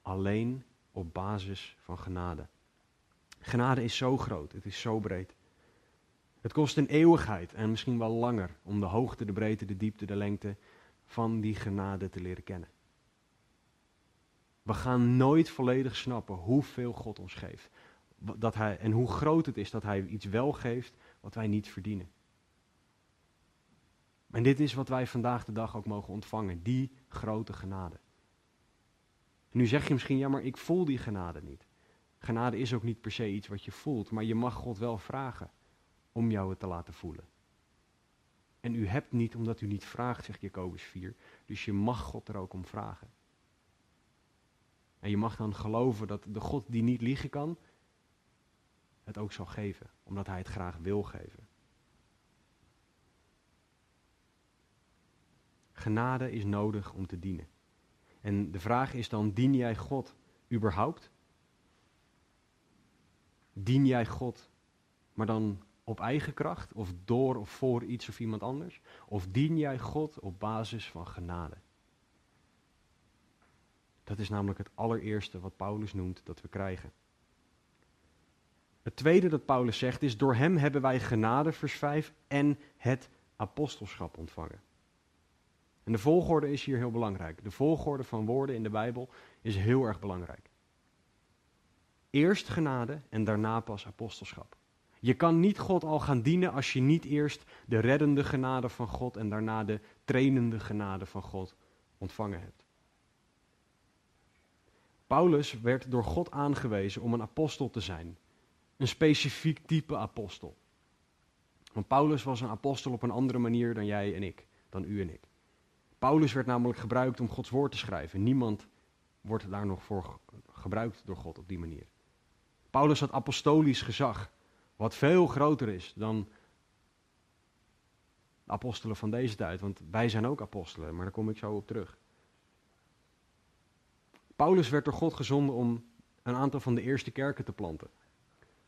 Alleen op basis van genade. Genade is zo groot, het is zo breed. Het kost een eeuwigheid en misschien wel langer om de hoogte, de breedte, de diepte, de lengte van die genade te leren kennen. We gaan nooit volledig snappen hoeveel God ons geeft. dat hij, en hoe groot het is dat hij iets wel geeft wat wij niet verdienen. En dit is wat wij vandaag de dag ook mogen ontvangen, die grote genade. nu zeg je misschien, ja maar ik voel die genade niet. Genade is ook niet per se iets wat je voelt, maar je mag God wel vragen om jou het te laten voelen. En u hebt niet omdat u niet vraagt, zegt Jacobus 4. Dus je mag God er ook om vragen. En je mag dan geloven dat de God die niet liegen kan, het ook zal geven, omdat hij het graag wil geven. Genade is nodig om te dienen. En de vraag is dan, dien jij God überhaupt? Dien jij God, maar dan op eigen kracht, of door of voor iets of iemand anders? Of dien jij God op basis van genade? Dat is namelijk het allereerste wat Paulus noemt dat we krijgen. Het tweede dat Paulus zegt is: Door hem hebben wij genade, vers 5, en het apostelschap ontvangen. En de volgorde is hier heel belangrijk. De volgorde van woorden in de Bijbel is heel erg belangrijk. Eerst genade en daarna pas apostelschap. Je kan niet God al gaan dienen als je niet eerst de reddende genade van God en daarna de trainende genade van God ontvangen hebt. Paulus werd door God aangewezen om een apostel te zijn. Een specifiek type apostel. Want Paulus was een apostel op een andere manier dan jij en ik, dan u en ik. Paulus werd namelijk gebruikt om Gods woord te schrijven. Niemand wordt daar nog voor gebruikt door God op die manier. Paulus had apostolisch gezag, wat veel groter is dan de apostelen van deze tijd. Want wij zijn ook apostelen, maar daar kom ik zo op terug. Paulus werd door God gezonden om een aantal van de eerste kerken te planten.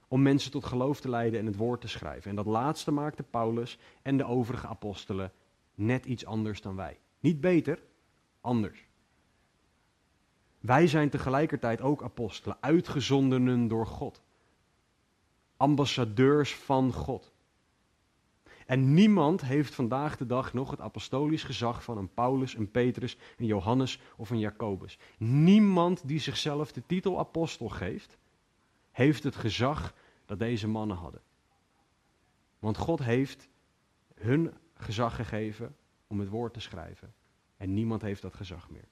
Om mensen tot geloof te leiden en het woord te schrijven. En dat laatste maakte Paulus en de overige apostelen net iets anders dan wij. Niet beter, anders. Wij zijn tegelijkertijd ook apostelen, uitgezondenen door God. Ambassadeurs van God. En niemand heeft vandaag de dag nog het apostolisch gezag van een Paulus, een Petrus, een Johannes of een Jacobus. Niemand die zichzelf de titel apostel geeft, heeft het gezag dat deze mannen hadden. Want God heeft hun gezag gegeven om het woord te schrijven. En niemand heeft dat gezag meer.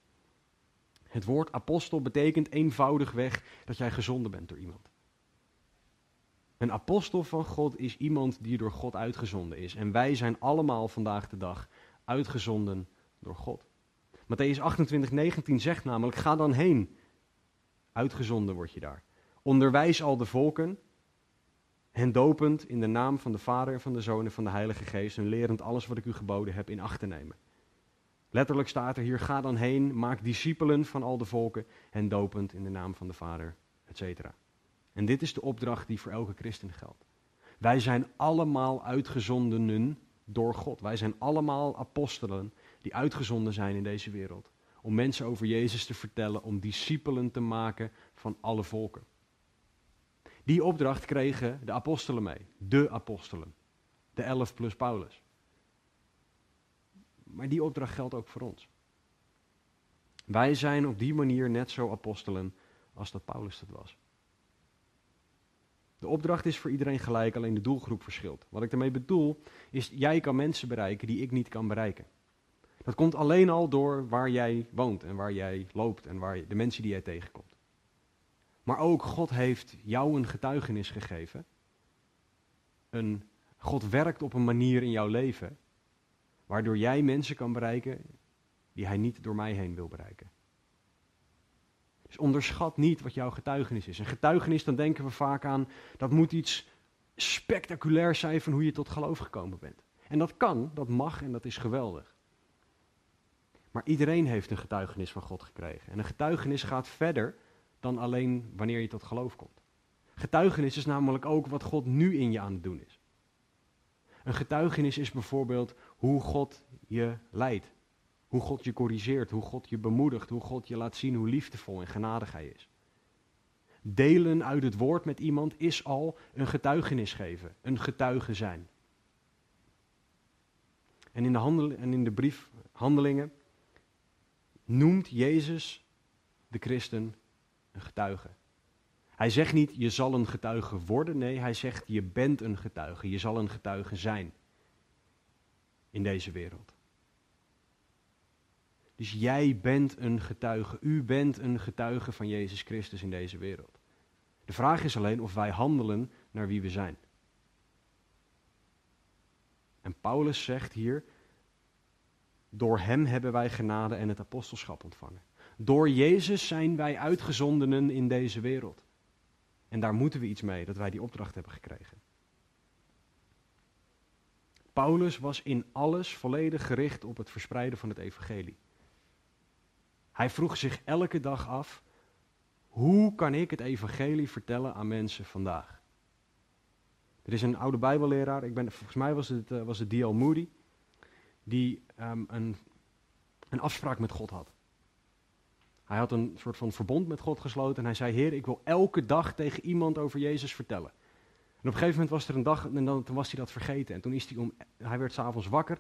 Het woord apostel betekent eenvoudigweg dat jij gezonden bent door iemand. Een apostel van God is iemand die door God uitgezonden is. En wij zijn allemaal vandaag de dag uitgezonden door God. Matthäus 28, 19 zegt namelijk: Ga dan heen. Uitgezonden word je daar. Onderwijs al de volken. Hen dopend in de naam van de Vader en van de Zoon en van de Heilige Geest. En lerend alles wat ik u geboden heb in acht te nemen. Letterlijk staat er hier: Ga dan heen, maak discipelen van al de volken. En dopend in de naam van de Vader, etc. En dit is de opdracht die voor elke christen geldt. Wij zijn allemaal uitgezondenen door God. Wij zijn allemaal apostelen die uitgezonden zijn in deze wereld. Om mensen over Jezus te vertellen, om discipelen te maken van alle volken. Die opdracht kregen de apostelen mee. De apostelen. De elf plus Paulus. Maar die opdracht geldt ook voor ons. Wij zijn op die manier net zo apostelen als dat Paulus dat was. De opdracht is voor iedereen gelijk, alleen de doelgroep verschilt. Wat ik daarmee bedoel, is jij kan mensen bereiken die ik niet kan bereiken. Dat komt alleen al door waar jij woont en waar jij loopt en waar je, de mensen die jij tegenkomt. Maar ook God heeft jou een getuigenis gegeven. Een, God werkt op een manier in jouw leven waardoor jij mensen kan bereiken die hij niet door mij heen wil bereiken. Dus onderschat niet wat jouw getuigenis is. Een getuigenis, dan denken we vaak aan, dat moet iets spectaculairs zijn van hoe je tot geloof gekomen bent. En dat kan, dat mag en dat is geweldig. Maar iedereen heeft een getuigenis van God gekregen. En een getuigenis gaat verder dan alleen wanneer je tot geloof komt. Getuigenis is namelijk ook wat God nu in je aan het doen is. Een getuigenis is bijvoorbeeld hoe God je leidt. Hoe God je corrigeert, hoe God je bemoedigt, hoe God je laat zien hoe liefdevol en genadig Hij is. Delen uit het woord met iemand is al een getuigenis geven, een getuige zijn. En in de, handel, en in de brief Handelingen noemt Jezus de christen een getuige. Hij zegt niet je zal een getuige worden, nee, hij zegt je bent een getuige, je zal een getuige zijn in deze wereld. Dus jij bent een getuige, u bent een getuige van Jezus Christus in deze wereld. De vraag is alleen of wij handelen naar wie we zijn. En Paulus zegt hier, door hem hebben wij genade en het apostelschap ontvangen. Door Jezus zijn wij uitgezondenen in deze wereld. En daar moeten we iets mee, dat wij die opdracht hebben gekregen. Paulus was in alles volledig gericht op het verspreiden van het evangelie. Hij vroeg zich elke dag af, hoe kan ik het evangelie vertellen aan mensen vandaag? Er is een oude bijbelleraar, ik ben, volgens mij was het, uh, was het D.L. Moody, die um, een, een afspraak met God had. Hij had een soort van verbond met God gesloten en hij zei, Heer, ik wil elke dag tegen iemand over Jezus vertellen. En op een gegeven moment was er een dag en dan, toen was hij dat vergeten. En toen is hij om, hij werd s'avonds wakker,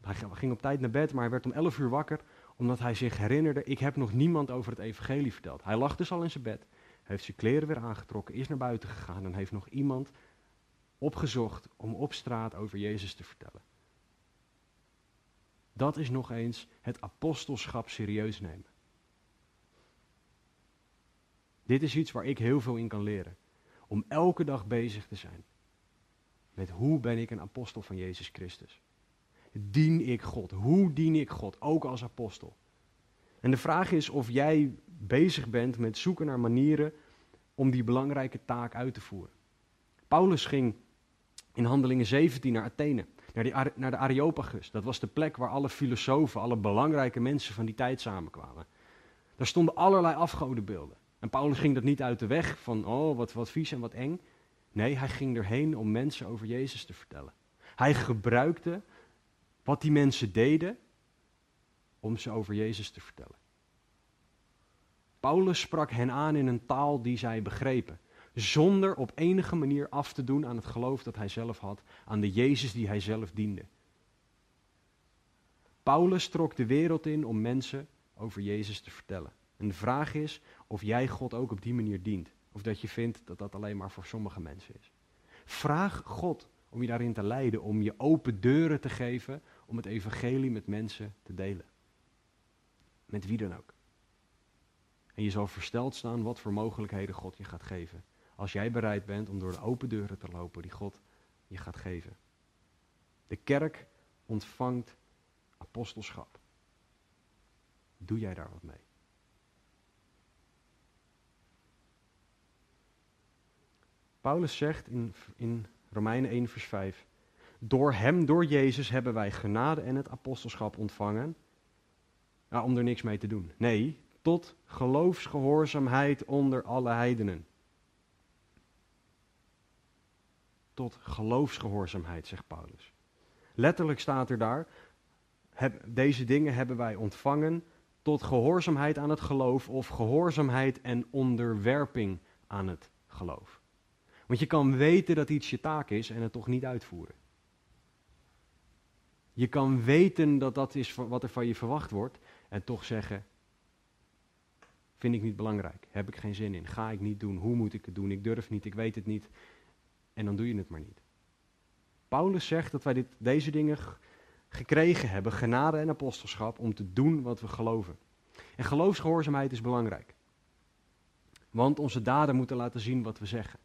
hij ging op tijd naar bed, maar hij werd om 11 uur wakker omdat hij zich herinnerde, ik heb nog niemand over het evangelie verteld. Hij lag dus al in zijn bed, heeft zijn kleren weer aangetrokken, is naar buiten gegaan en heeft nog iemand opgezocht om op straat over Jezus te vertellen. Dat is nog eens het apostelschap serieus nemen. Dit is iets waar ik heel veel in kan leren. Om elke dag bezig te zijn met hoe ben ik een apostel van Jezus Christus. Dien ik God? Hoe dien ik God? Ook als apostel. En de vraag is of jij bezig bent met zoeken naar manieren om die belangrijke taak uit te voeren. Paulus ging in Handelingen 17 naar Athene, naar, die, naar de Areopagus. Dat was de plek waar alle filosofen, alle belangrijke mensen van die tijd samenkwamen. Daar stonden allerlei afgodenbeelden. En Paulus ging dat niet uit de weg van, oh, wat, wat vies en wat eng. Nee, hij ging erheen om mensen over Jezus te vertellen. Hij gebruikte wat die mensen deden om ze over Jezus te vertellen. Paulus sprak hen aan in een taal die zij begrepen, zonder op enige manier af te doen aan het geloof dat hij zelf had, aan de Jezus die hij zelf diende. Paulus trok de wereld in om mensen over Jezus te vertellen. En de vraag is of jij God ook op die manier dient. Of dat je vindt dat dat alleen maar voor sommige mensen is. Vraag God om je daarin te leiden, om je open deuren te geven om het evangelie met mensen te delen. Met wie dan ook. En je zal versteld staan wat voor mogelijkheden God je gaat geven. Als jij bereid bent om door de open deuren te lopen die God je gaat geven. De kerk ontvangt apostelschap. Doe jij daar wat mee? Paulus zegt in, in Romeinen 1, vers 5: Door hem, door Jezus, hebben wij genade en het apostelschap ontvangen. Om er niks mee te doen. Nee, tot geloofsgehoorzaamheid onder alle heidenen. Tot geloofsgehoorzaamheid, zegt Paulus. Letterlijk staat er daar, heb, deze dingen hebben wij ontvangen tot gehoorzaamheid aan het geloof of gehoorzaamheid en onderwerping aan het geloof. Want je kan weten dat iets je taak is en het toch niet uitvoeren. Je kan weten dat dat is wat er van je verwacht wordt en toch zeggen, vind ik niet belangrijk, heb ik geen zin in, ga ik niet doen, hoe moet ik het doen, ik durf niet, ik weet het niet. En dan doe je het maar niet. Paulus zegt dat wij dit, deze dingen gekregen hebben, genade en apostelschap, om te doen wat we geloven. En geloofsgehoorzaamheid is belangrijk. Want onze daden moeten laten zien wat we zeggen.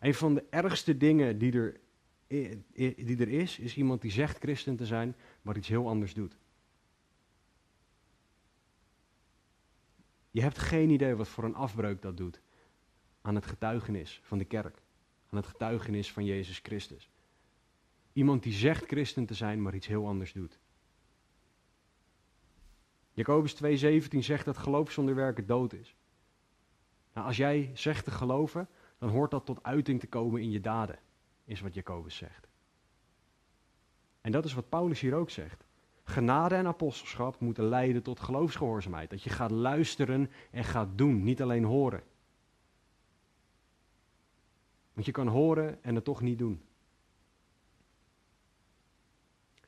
Een van de ergste dingen die er, die er is, is iemand die zegt christen te zijn, maar iets heel anders doet. Je hebt geen idee wat voor een afbreuk dat doet aan het getuigenis van de kerk, aan het getuigenis van Jezus Christus. Iemand die zegt christen te zijn, maar iets heel anders doet. Jacobus 2,17 zegt dat geloof zonder werken dood is. Nou, als jij zegt te geloven, dan hoort dat tot uiting te komen in je daden, is wat Jacobus zegt. En dat is wat Paulus hier ook zegt. Genade en apostelschap moeten leiden tot geloofsgehoorzaamheid. Dat je gaat luisteren en gaat doen, niet alleen horen. Want je kan horen en het toch niet doen.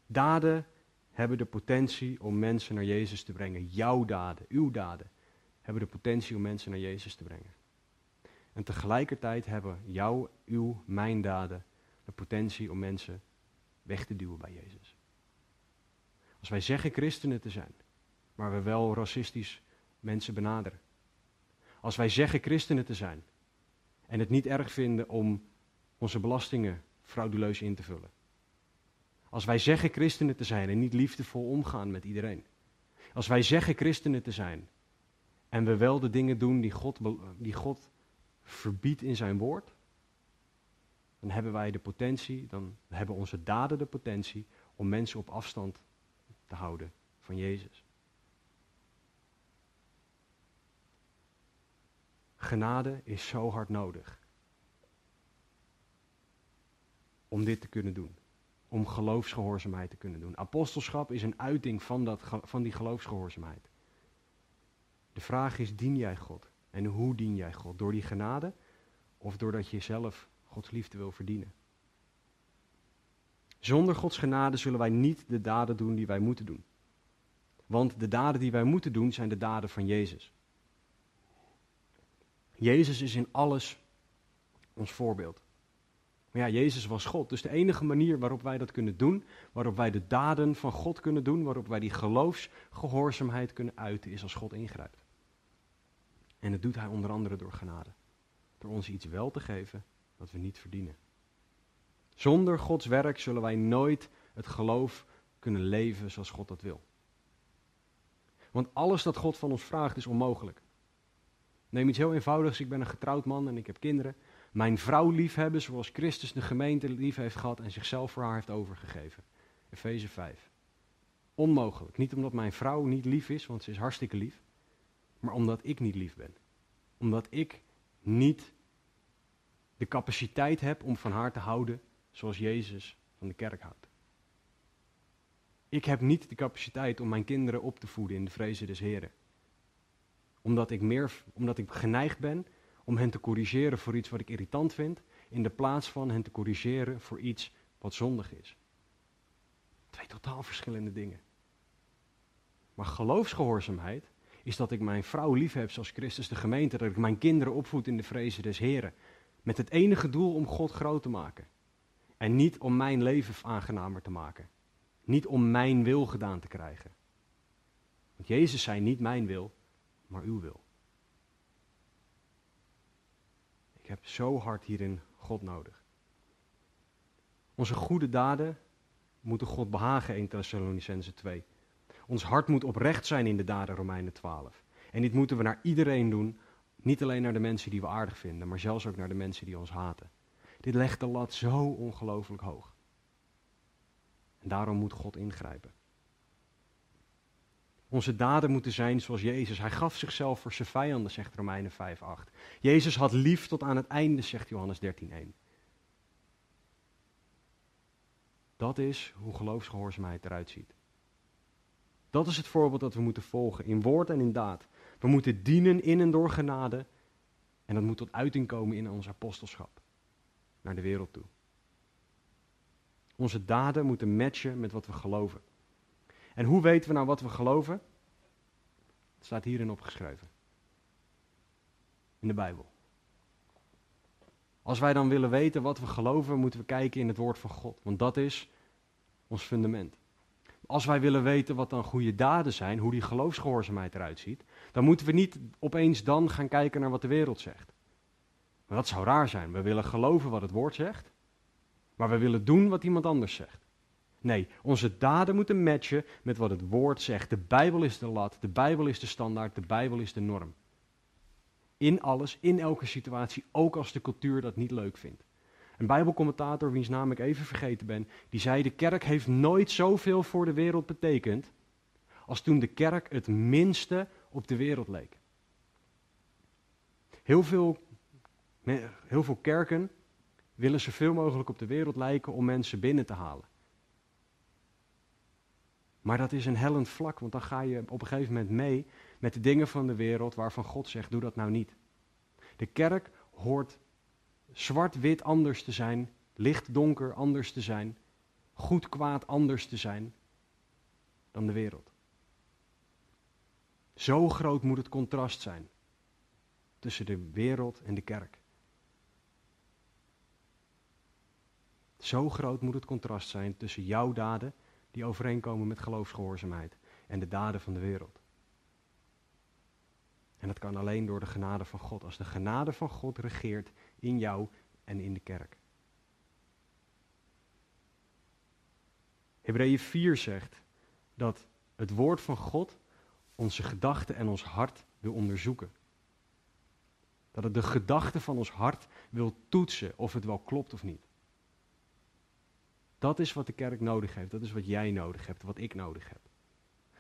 Daden hebben de potentie om mensen naar Jezus te brengen. Jouw daden, uw daden, hebben de potentie om mensen naar Jezus te brengen. En tegelijkertijd hebben jouw, uw, mijn daden de potentie om mensen weg te duwen bij Jezus. Als wij zeggen christenen te zijn, maar we wel racistisch mensen benaderen. Als wij zeggen christenen te zijn en het niet erg vinden om onze belastingen frauduleus in te vullen. Als wij zeggen christenen te zijn en niet liefdevol omgaan met iedereen. Als wij zeggen christenen te zijn en we wel de dingen doen die God, die God verbiedt in zijn woord, dan hebben wij de potentie, dan hebben onze daden de potentie om mensen op afstand te houden van Jezus. Genade is zo hard nodig om dit te kunnen doen. Om geloofsgehoorzaamheid te kunnen doen. Apostelschap is een uiting van, dat, van die geloofsgehoorzaamheid. De vraag is, dien jij God? En hoe dien jij God? Door die genade of doordat je zelf Gods liefde wil verdienen? Zonder Gods genade zullen wij niet de daden doen die wij moeten doen. Want de daden die wij moeten doen zijn de daden van Jezus. Jezus is in alles ons voorbeeld. Maar ja, Jezus was God. Dus de enige manier waarop wij dat kunnen doen, waarop wij de daden van God kunnen doen, waarop wij die geloofsgehoorzaamheid kunnen uiten, is als God ingrijpt. En dat doet hij onder andere door genade. Door ons iets wel te geven wat we niet verdienen. Zonder Gods werk zullen wij nooit het geloof kunnen leven zoals God dat wil. Want alles dat God van ons vraagt is onmogelijk. Neem iets heel eenvoudigs. Ik ben een getrouwd man en ik heb kinderen. Mijn vrouw liefhebben zoals Christus de gemeente lief heeft gehad en zichzelf voor haar heeft overgegeven. Efeze 5. Onmogelijk. Niet omdat mijn vrouw niet lief is, want ze is hartstikke lief. Maar omdat ik niet lief ben. Omdat ik niet de capaciteit heb om van haar te houden zoals Jezus van de kerk houdt. Ik heb niet de capaciteit om mijn kinderen op te voeden in de vrezen des Heren. Omdat ik, meer, omdat ik geneigd ben om hen te corrigeren voor iets wat ik irritant vind, in de plaats van hen te corrigeren voor iets wat zondig is. Twee totaal verschillende dingen. Maar geloofsgehoorzaamheid is dat ik mijn vrouw lief heb zoals Christus de gemeente, dat ik mijn kinderen opvoed in de vrezen des Heren. Met het enige doel om God groot te maken. En niet om mijn leven aangenamer te maken. Niet om mijn wil gedaan te krijgen. Want Jezus zei niet mijn wil, maar uw wil. Ik heb zo hard hierin God nodig. Onze goede daden moeten God behagen, 1 Thessalonicense 2. Ons hart moet oprecht zijn in de daden, Romeinen 12. En dit moeten we naar iedereen doen, niet alleen naar de mensen die we aardig vinden, maar zelfs ook naar de mensen die ons haten. Dit legt de lat zo ongelooflijk hoog. En daarom moet God ingrijpen. Onze daden moeten zijn zoals Jezus. Hij gaf zichzelf voor zijn vijanden, zegt Romeinen 5:8. Jezus had lief tot aan het einde, zegt Johannes 13:1. Dat is hoe geloofsgehoorzaamheid eruit ziet. Dat is het voorbeeld dat we moeten volgen, in woord en in daad. We moeten dienen in en door genade. En dat moet tot uiting komen in ons apostelschap. Naar de wereld toe. Onze daden moeten matchen met wat we geloven. En hoe weten we nou wat we geloven? Het staat hierin opgeschreven. In de Bijbel. Als wij dan willen weten wat we geloven, moeten we kijken in het woord van God. Want dat is ons fundament. Als wij willen weten wat dan goede daden zijn, hoe die geloofsgehoorzaamheid eruit ziet, dan moeten we niet opeens dan gaan kijken naar wat de wereld zegt. Maar dat zou raar zijn. We willen geloven wat het woord zegt, maar we willen doen wat iemand anders zegt. Nee, onze daden moeten matchen met wat het woord zegt. De Bijbel is de lat, de Bijbel is de standaard, de Bijbel is de norm. In alles, in elke situatie, ook als de cultuur dat niet leuk vindt. Een Bijbelcommentator, wiens naam ik even vergeten ben, die zei: De kerk heeft nooit zoveel voor de wereld betekend. als toen de kerk het minste op de wereld leek. Heel veel, heel veel kerken willen zoveel mogelijk op de wereld lijken om mensen binnen te halen. Maar dat is een hellend vlak, want dan ga je op een gegeven moment mee met de dingen van de wereld waarvan God zegt: doe dat nou niet. De kerk hoort zwart-wit anders te zijn, licht-donker anders te zijn, goed-kwaad anders te zijn dan de wereld. Zo groot moet het contrast zijn tussen de wereld en de kerk. Zo groot moet het contrast zijn tussen jouw daden, die overeenkomen met geloofsgehoorzaamheid, en de daden van de wereld. En dat kan alleen door de genade van God. Als de genade van God regeert in jou en in de kerk. Hebreeën 4 zegt dat het woord van God onze gedachten en ons hart wil onderzoeken. Dat het de gedachten van ons hart wil toetsen of het wel klopt of niet. Dat is wat de kerk nodig heeft. Dat is wat jij nodig hebt, wat ik nodig heb.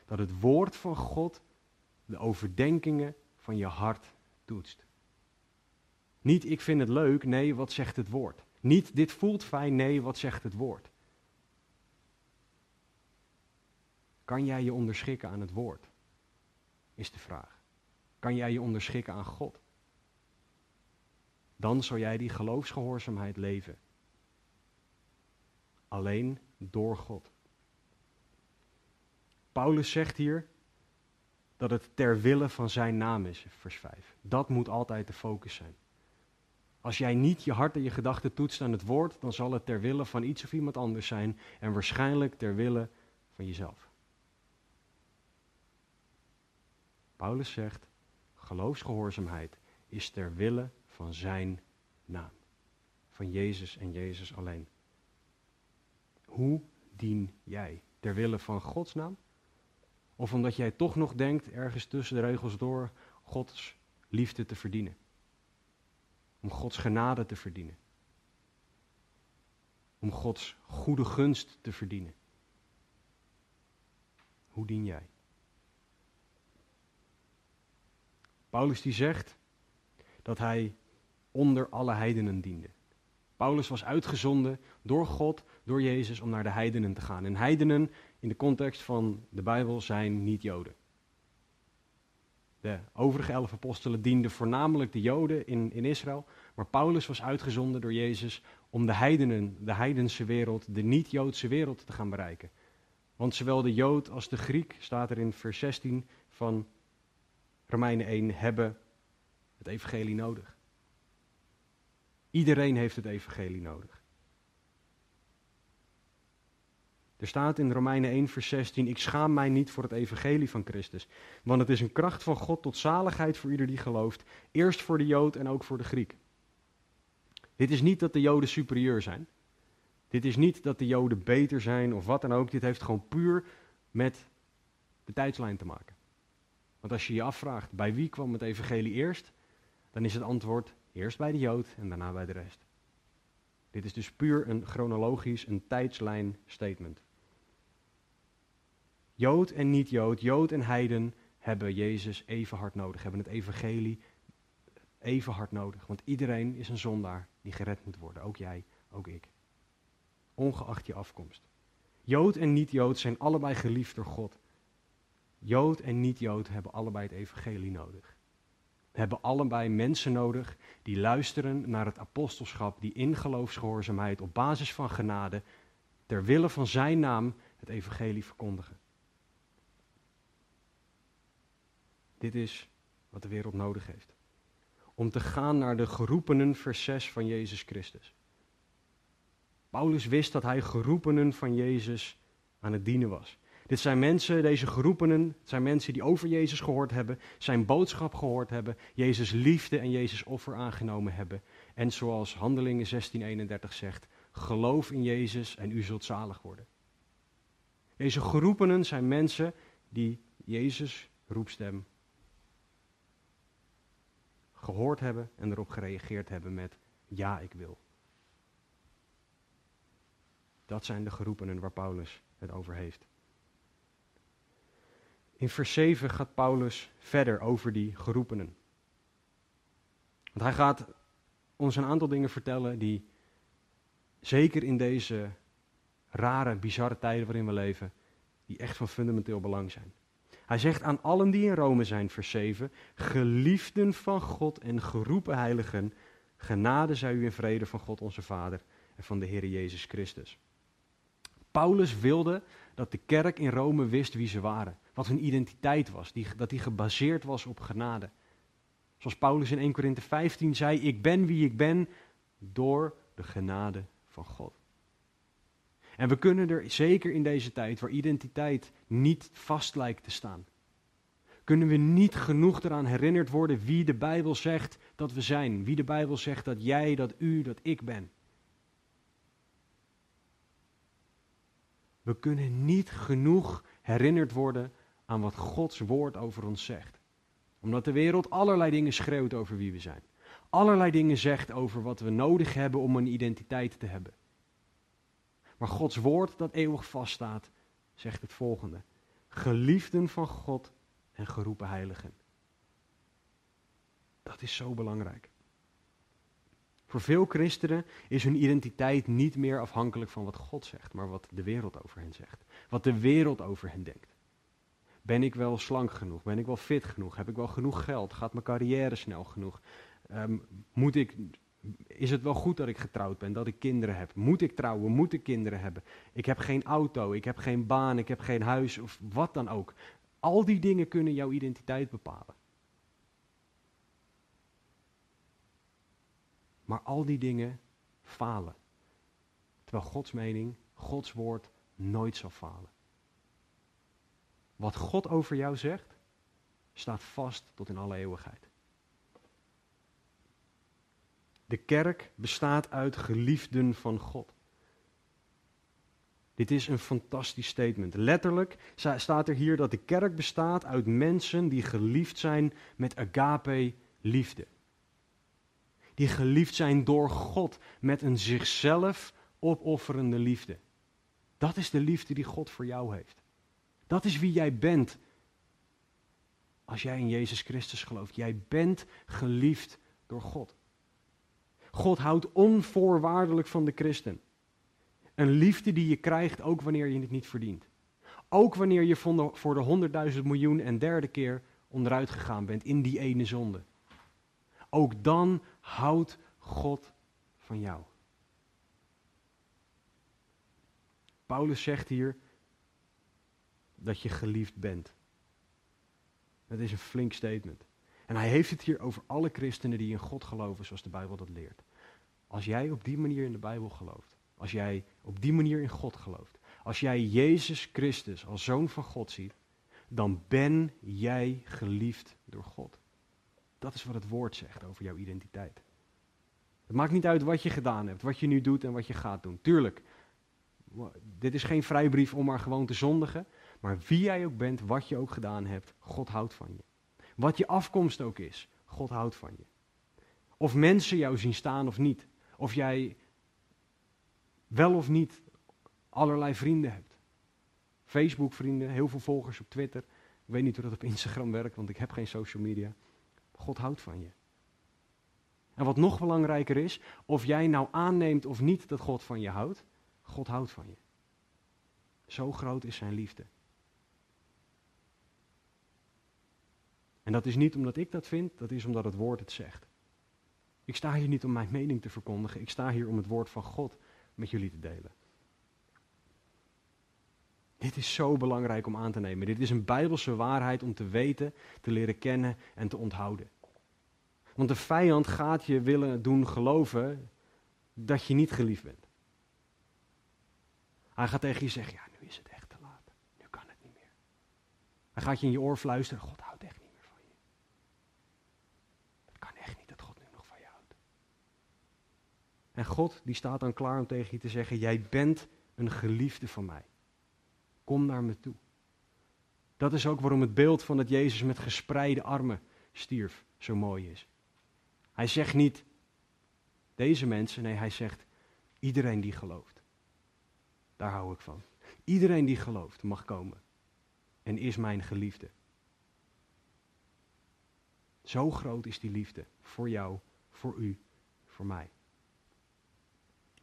Dat het woord van God de overdenkingen van je hart toetst. Niet ik vind het leuk, nee, wat zegt het woord? Niet dit voelt fijn, nee, wat zegt het woord? Kan jij je onderschikken aan het woord? Is de vraag. Kan jij je onderschikken aan God? Dan zal jij die geloofsgehoorzaamheid leven. Alleen door God. Paulus zegt hier dat het ter wille van zijn naam is, vers 5. Dat moet altijd de focus zijn. Als jij niet je hart en je gedachten toetst aan het woord, dan zal het ter wille van iets of iemand anders zijn en waarschijnlijk ter wille van jezelf. Paulus zegt, geloofsgehoorzaamheid is ter wille van zijn naam. Van Jezus en Jezus alleen. Hoe dien jij? Ter wille van Gods naam? Of omdat jij toch nog denkt, ergens tussen de regels door, Gods liefde te verdienen? Om Gods genade te verdienen? Om Gods goede gunst te verdienen? Hoe dien jij? Paulus die zegt dat hij onder alle heidenen diende. Paulus was uitgezonden door God, door Jezus, om naar de heidenen te gaan. En heidenen, in de context van de Bijbel, zijn niet-Joden. De overige elf apostelen dienden voornamelijk de Joden in, in Israël, maar Paulus was uitgezonden door Jezus om de heidenen, de heidense wereld, de niet-Joodse wereld te gaan bereiken. Want zowel de Jood als de Griek, staat er in vers 16 van Romeinen 1, hebben het evangelie nodig. Iedereen heeft het evangelie nodig. Er staat in Romeinen 1, vers 16: Ik schaam mij niet voor het evangelie van Christus, want het is een kracht van God tot zaligheid voor ieder die gelooft, eerst voor de Jood en ook voor de Griek. Dit is niet dat de Joden superieur zijn. Dit is niet dat de Joden beter zijn of wat dan ook. Dit heeft gewoon puur met de tijdslijn te maken. Want als je je afvraagt bij wie kwam het evangelie eerst, dan is het antwoord eerst bij de Jood en daarna bij de rest. Dit is dus puur een chronologisch, een tijdslijn statement. Jood en niet-Jood, Jood en heiden hebben Jezus even hard nodig, hebben het evangelie even hard nodig. Want iedereen is een zondaar die gered moet worden, ook jij, ook ik. Ongeacht je afkomst. Jood en niet-Jood zijn allebei geliefd door God. Jood en niet-Jood hebben allebei het evangelie nodig. Hebben allebei mensen nodig die luisteren naar het apostelschap, die in geloofsgehoorzaamheid op basis van genade, ter wille van zijn naam, het evangelie verkondigen. Dit is wat de wereld nodig heeft. Om te gaan naar de geroepenen, vers 6 van Jezus Christus. Paulus wist dat hij geroepenen van Jezus aan het dienen was. Dit zijn mensen, deze geroepenen, zijn mensen die over Jezus gehoord hebben, zijn boodschap gehoord hebben, Jezus liefde en Jezus offer aangenomen hebben. En zoals Handelingen 16:31 zegt, geloof in Jezus en u zult zalig worden. Deze geroepenen zijn mensen die Jezus roepstem gehoord hebben en erop gereageerd hebben met ja, ik wil. Dat zijn de geroepenen waar Paulus het over heeft. In vers 7 gaat Paulus verder over die geroepenen. Want hij gaat ons een aantal dingen vertellen die zeker in deze rare, bizarre tijden waarin we leven, die echt van fundamenteel belang zijn. Hij zegt aan allen die in Rome zijn, vers 7, geliefden van God en geroepen heiligen, genade zij u in vrede van God onze Vader en van de Heer Jezus Christus. Paulus wilde dat de kerk in Rome wist wie ze waren wat hun identiteit was, die, dat die gebaseerd was op genade. Zoals Paulus in 1 Korinthe 15 zei, ik ben wie ik ben door de genade van God. En we kunnen er zeker in deze tijd, waar identiteit niet vast lijkt te staan, kunnen we niet genoeg eraan herinnerd worden wie de Bijbel zegt dat we zijn. Wie de Bijbel zegt dat jij, dat u, dat ik ben. We kunnen niet genoeg herinnerd worden aan wat Gods woord over ons zegt. Omdat de wereld allerlei dingen schreeuwt over wie we zijn. Allerlei dingen zegt over wat we nodig hebben om een identiteit te hebben. Maar Gods woord dat eeuwig vaststaat, zegt het volgende. Geliefden van God en geroepen heiligen. Dat is zo belangrijk. Voor veel christenen is hun identiteit niet meer afhankelijk van wat God zegt, maar wat de wereld over hen zegt. Wat de wereld over hen denkt. Ben ik wel slank genoeg? Ben ik wel fit genoeg? Heb ik wel genoeg geld? Gaat mijn carrière snel genoeg? Ehm, moet ik, is het wel goed dat ik getrouwd ben, dat ik kinderen heb? Moet ik trouwen? Moet ik kinderen hebben? Ik heb geen auto, ik heb geen baan, ik heb geen huis of wat dan ook. Al die dingen kunnen jouw identiteit bepalen. Maar al die dingen falen. Terwijl Gods mening, Gods woord nooit zal falen. Wat God over jou zegt, staat vast tot in alle eeuwigheid. De kerk bestaat uit geliefden van God. Dit is een fantastisch statement. Letterlijk staat er hier dat de kerk bestaat uit mensen die geliefd zijn met agape liefde. Die geliefd zijn door God met een zichzelf opofferende liefde. Dat is de liefde die God voor jou heeft. Dat is wie jij bent als jij in Jezus Christus gelooft. Jij bent geliefd door God. God houdt onvoorwaardelijk van de christen. Een liefde die je krijgt ook wanneer je het niet verdient. Ook wanneer je voor de honderdduizend miljoen en derde keer onderuit gegaan bent in die ene zonde. Ook dan houdt God van jou. Paulus zegt hier dat je geliefd bent. Dat is een flink statement. En hij heeft het hier over alle christenen die in God geloven, zoals de Bijbel dat leert. Als jij op die manier in de Bijbel gelooft, als jij op die manier in God gelooft, als jij Jezus Christus als zoon van God ziet, dan ben jij geliefd door God. Dat is wat het woord zegt over jouw identiteit. Het maakt niet uit wat je gedaan hebt, wat je nu doet en wat je gaat doen. Tuurlijk, dit is geen vrijbrief om maar gewoon te zondigen. Maar wie jij ook bent, wat je ook gedaan hebt, God houdt van je. Wat je afkomst ook is, God houdt van je. Of mensen jou zien staan of niet. Of jij wel of niet allerlei vrienden hebt. Facebook vrienden, heel veel volgers op Twitter. Ik weet niet hoe dat op Instagram werkt, want ik heb geen social media. God houdt van je. En wat nog belangrijker is, of jij nou aanneemt of niet dat God van je houdt, God houdt van je. Zo groot is zijn liefde. En dat is niet omdat ik dat vind, dat is omdat het woord het zegt. Ik sta hier niet om mijn mening te verkondigen, ik sta hier om het woord van God met jullie te delen. Dit is zo belangrijk om aan te nemen. Dit is een bijbelse waarheid om te weten, te leren kennen en te onthouden. Want de vijand gaat je willen doen geloven dat je niet geliefd bent. Hij gaat tegen je zeggen, ja, nu is het echt te laat. Nu kan het niet meer. Hij gaat je in je oor fluisteren, God houdt echt niet meer van je. Het kan echt niet dat God nu nog van je houdt. En God die staat dan klaar om tegen je te zeggen, jij bent een geliefde van mij. Kom naar me toe. Dat is ook waarom het beeld van dat Jezus met gespreide armen stierf zo mooi is. Hij zegt niet deze mensen, nee, hij zegt iedereen die gelooft. Daar hou ik van. Iedereen die gelooft mag komen en is mijn geliefde. Zo groot is die liefde voor jou, voor u, voor mij.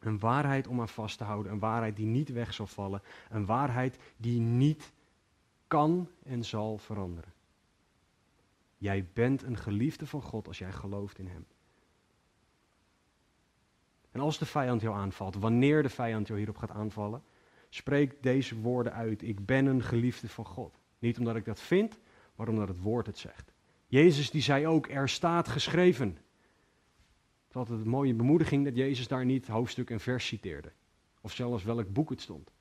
Een waarheid om aan vast te houden, een waarheid die niet weg zal vallen, een waarheid die niet kan en zal veranderen. Jij bent een geliefde van God als jij gelooft in Hem. En als de vijand jou aanvalt, wanneer de vijand jou hierop gaat aanvallen, spreek deze woorden uit. Ik ben een geliefde van God. Niet omdat ik dat vind, maar omdat het woord het zegt. Jezus die zei ook, er staat geschreven. Het was altijd een mooie bemoediging dat Jezus daar niet hoofdstuk en vers citeerde. of zelfs welk boek het stond.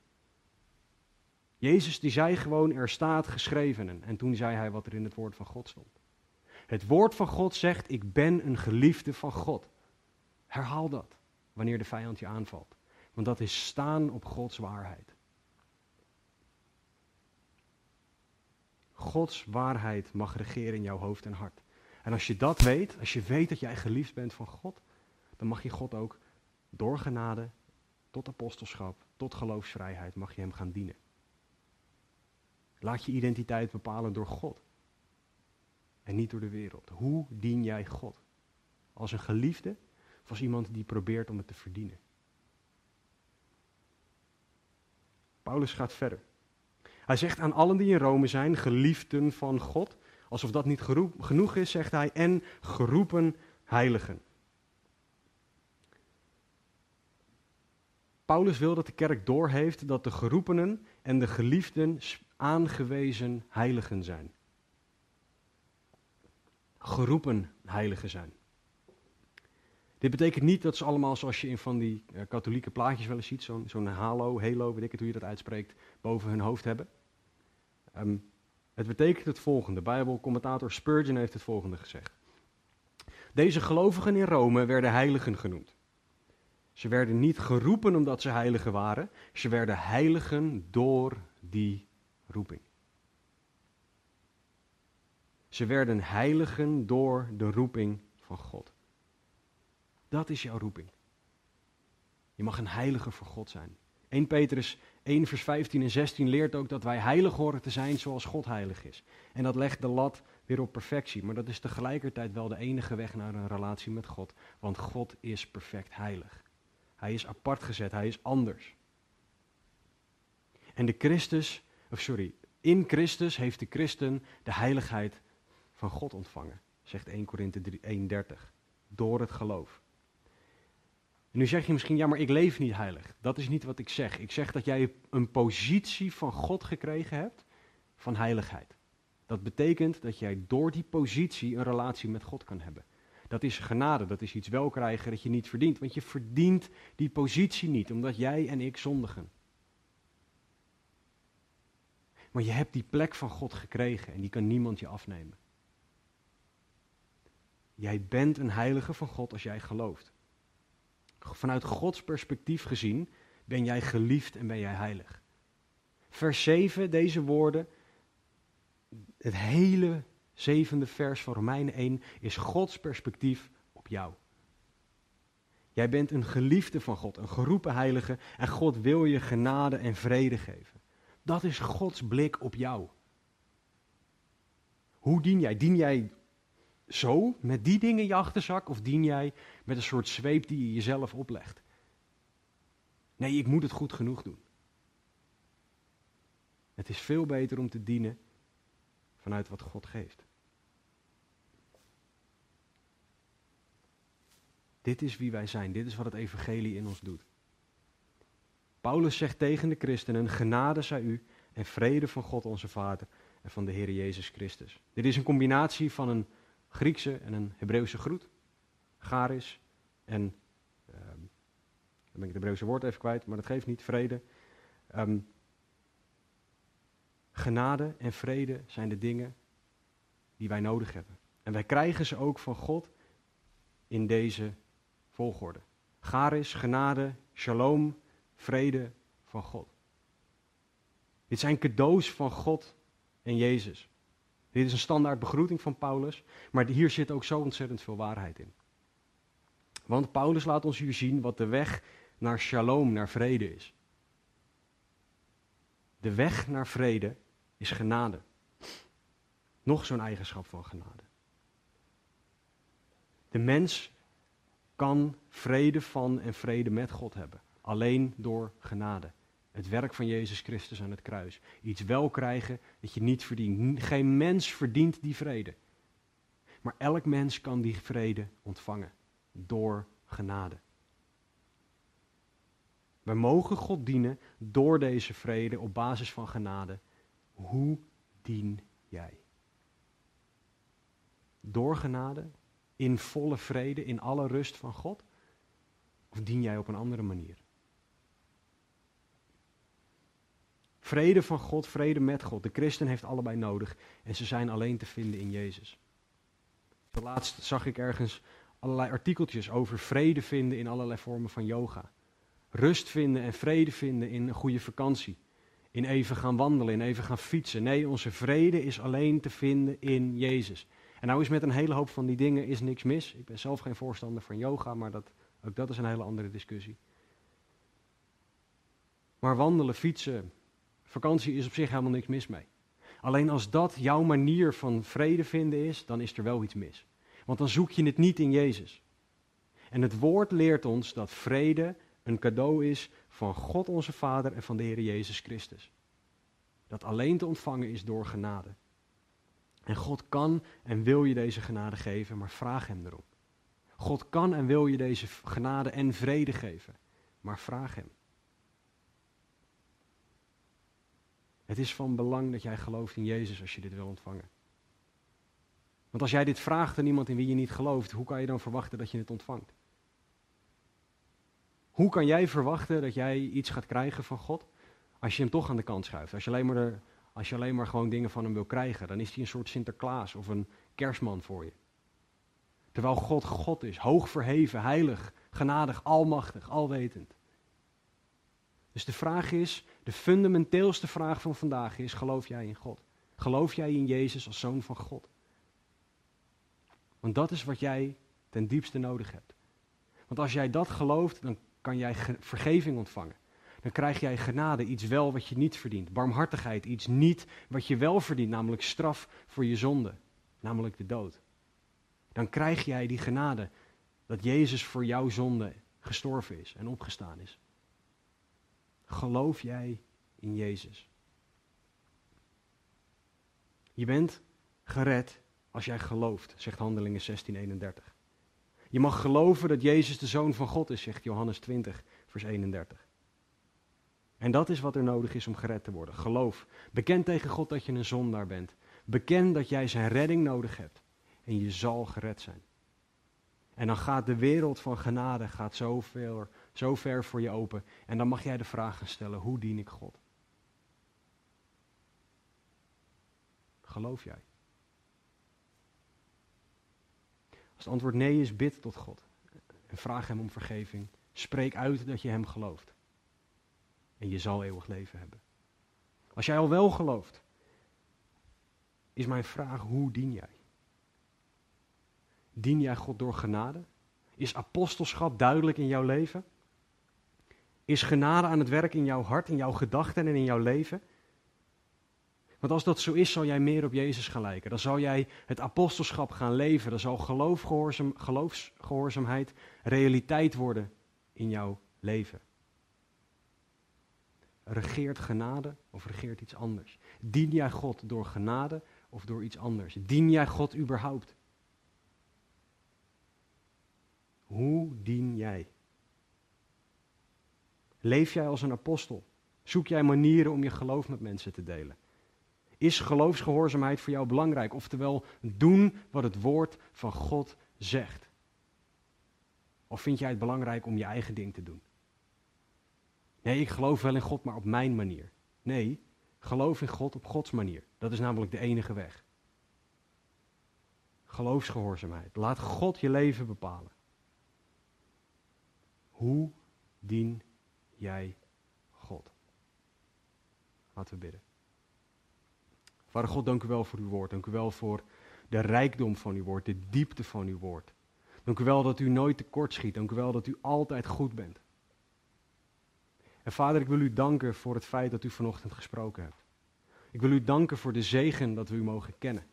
Jezus die zei gewoon, er staat geschreven. En toen zei hij wat er in het woord van God stond. Het woord van God zegt, ik ben een geliefde van God. Herhaal dat wanneer de vijand je aanvalt. Want dat is staan op Gods waarheid. Gods waarheid mag regeren in jouw hoofd en hart. En als je dat weet, als je weet dat jij geliefd bent van God, dan mag je God ook door genade tot apostelschap, tot geloofsvrijheid, mag je hem gaan dienen. Laat je identiteit bepalen door God en niet door de wereld. Hoe dien jij God? Als een geliefde of als iemand die probeert om het te verdienen? Paulus gaat verder. Hij zegt aan allen die in Rome zijn, geliefden van God, alsof dat niet genoeg is, zegt hij, en geroepen heiligen. Paulus wil dat de kerk doorheeft dat de geroepenen en de geliefden aangewezen heiligen zijn. Geroepen heiligen zijn. Dit betekent niet dat ze allemaal, zoals je in van die uh, katholieke plaatjes wel eens ziet, zo'n zo'n halo, halo, weet ik het hoe je dat uitspreekt, boven hun hoofd hebben. Um, het betekent het volgende. Bijbelcommentator Spurgeon heeft het volgende gezegd. Deze gelovigen in Rome werden heiligen genoemd. Ze werden niet geroepen omdat ze heiligen waren, ze werden heiligen door die roeping. Ze werden heiligen door de roeping van God. Dat is jouw roeping. Je mag een heilige voor God zijn. 1 Petrus 1 vers 15 en 16 leert ook dat wij heilig horen te zijn zoals God heilig is. En dat legt de lat weer op perfectie. Maar dat is tegelijkertijd wel de enige weg naar een relatie met God. Want God is perfect heilig. Hij is apart gezet, hij is anders. En de Christus, of sorry, in Christus heeft de christen de heiligheid van God ontvangen, zegt 1 Korinthe 1:30, door het geloof. En nu zeg je misschien, ja, maar ik leef niet heilig. Dat is niet wat ik zeg. Ik zeg dat jij een positie van God gekregen hebt van heiligheid. Dat betekent dat jij door die positie een relatie met God kan hebben. Dat is genade, dat is iets welkrijgen dat je niet verdient. Want je verdient die positie niet, omdat jij en ik zondigen. Maar je hebt die plek van God gekregen en die kan niemand je afnemen. Jij bent een heilige van God als jij gelooft. Vanuit Gods perspectief gezien ben jij geliefd en ben jij heilig. Vers 7, deze woorden, het hele zevende vers van Romeinen 1 is Gods perspectief op jou. Jij bent een geliefde van God, een geroepen heilige en God wil je genade en vrede geven. Dat is Gods blik op jou. Hoe dien jij? Dien jij zo, met die dingen in je achterzak, of dien jij met een soort zweep die je jezelf oplegt? Nee, ik moet het goed genoeg doen. Het is veel beter om te dienen vanuit wat God geeft. Dit is wie wij zijn. Dit is wat het evangelie in ons doet. Paulus zegt tegen de christenen, genade zij u en vrede van God onze Vader en van de Heer Jezus Christus. Dit is een combinatie van een Griekse en een Hebreeuwse groet. Garis en, um, dan ben ik het Hebreeuwse woord even kwijt, maar dat geeft niet, vrede. Um, genade en vrede zijn de dingen die wij nodig hebben. En wij krijgen ze ook van God in deze volgorde. Garis, genade, shalom, vrede van God. Dit zijn cadeaus van God en Jezus. Dit is een standaard begroeting van Paulus, maar hier zit ook zo ontzettend veel waarheid in. Want Paulus laat ons hier zien wat de weg naar shalom, naar vrede is. De weg naar vrede is genade. Nog zo'n eigenschap van genade. De mens kan vrede van en vrede met God hebben. Alleen door genade. Het werk van Jezus Christus aan het kruis. Iets wel krijgen dat je niet verdient. Geen mens verdient die vrede. Maar elk mens kan die vrede ontvangen door genade. We mogen God dienen door deze vrede op basis van genade. Hoe dien jij? Door genade, in volle vrede, in alle rust van God? Of dien jij op een andere manier? Vrede van God, vrede met God. De christen heeft allebei nodig en ze zijn alleen te vinden in Jezus. Laatst zag ik ergens allerlei artikeltjes over vrede vinden in allerlei vormen van yoga. Rust vinden en vrede vinden in een goede vakantie. In even gaan wandelen, in even gaan fietsen. Nee, onze vrede is alleen te vinden in Jezus. En nou is met een hele hoop van die dingen is niks mis. Ik ben zelf geen voorstander van yoga, maar dat, ook dat is een hele andere discussie. Maar wandelen, fietsen, vakantie is op zich helemaal niks mis mee. Alleen als dat jouw manier van vrede vinden is, dan is er wel iets mis. Want dan zoek je het niet in Jezus. En het woord leert ons dat vrede een cadeau is van God onze Vader en van de Heer Jezus Christus. Dat alleen te ontvangen is door genade. En God kan en wil je deze genade geven, maar vraag Hem erom. God kan en wil je deze genade en vrede geven, maar vraag Hem. Het is van belang dat jij gelooft in Jezus als je dit wil ontvangen. Want als jij dit vraagt aan iemand in wie je niet gelooft, hoe kan je dan verwachten dat je het ontvangt? Hoe kan jij verwachten dat jij iets gaat krijgen van God als je hem toch aan de kant schuift? Als je alleen maar, als je alleen maar gewoon dingen van hem wil krijgen, dan is hij een soort Sinterklaas of een kerstman voor je. Terwijl God God is, hoog verheven, heilig, genadig, almachtig, alwetend. Dus de vraag is, de fundamenteelste vraag van vandaag is, geloof jij in God? Geloof jij in Jezus als zoon van God? Want dat is wat jij ten diepste nodig hebt. Want als jij dat gelooft, dan kan jij vergeving ontvangen. Dan krijg jij genade, iets wel wat je niet verdient. Barmhartigheid, iets niet wat je wel verdient, namelijk straf voor je zonde, namelijk de dood. Dan krijg jij die genade dat Jezus voor jouw zonde gestorven is en opgestaan is. Geloof jij in Jezus? Je bent gered als jij gelooft, zegt Handelingen 16:31. Je mag geloven dat Jezus de Zoon van God is, zegt Johannes 20, vers 31. En dat is wat er nodig is om gered te worden. Geloof. Beken tegen God dat je een zondaar bent. Beken dat jij zijn redding nodig hebt. En je zal gered zijn. En dan gaat de wereld van genade gaat zo, ver, zo ver voor je open. En dan mag jij de vraag gaan stellen, hoe dien ik God? Geloof jij? Als het antwoord nee is, bid tot God. En vraag Hem om vergeving. Spreek uit dat je Hem gelooft. En je zal eeuwig leven hebben. Als jij al wel gelooft, is mijn vraag, hoe dien jij? Dien jij God door genade? Is apostelschap duidelijk in jouw leven? Is genade aan het werk in jouw hart, in jouw gedachten en in jouw leven? Want als dat zo is, zal jij meer op Jezus gaan lijken. Dan zal jij het apostelschap gaan leven. Dan zal geloofgehoorzaam, geloofsgehoorzaamheid realiteit worden in jouw leven. Regeert genade of regeert iets anders? Dien jij God door genade of door iets anders? Dien jij God überhaupt? Hoe dien jij? Leef jij als een apostel? Zoek jij manieren om je geloof met mensen te delen? Is geloofsgehoorzaamheid voor jou belangrijk? Oftewel, doen wat het woord van God zegt. Of vind jij het belangrijk om je eigen ding te doen? Nee, ik geloof wel in God, maar op mijn manier. Nee, geloof in God op Gods manier. Dat is namelijk de enige weg. Geloofsgehoorzaamheid. Laat God je leven bepalen. Hoe dien jij God? Laten we bidden. Vader God, dank u wel voor uw woord. Dank u wel voor de rijkdom van uw woord, de diepte van uw woord. Dank u wel dat u nooit tekort schiet. Dank u wel dat u altijd goed bent. En vader, ik wil u danken voor het feit dat u vanochtend gesproken hebt. Ik wil u danken voor de zegen dat we u mogen kennen.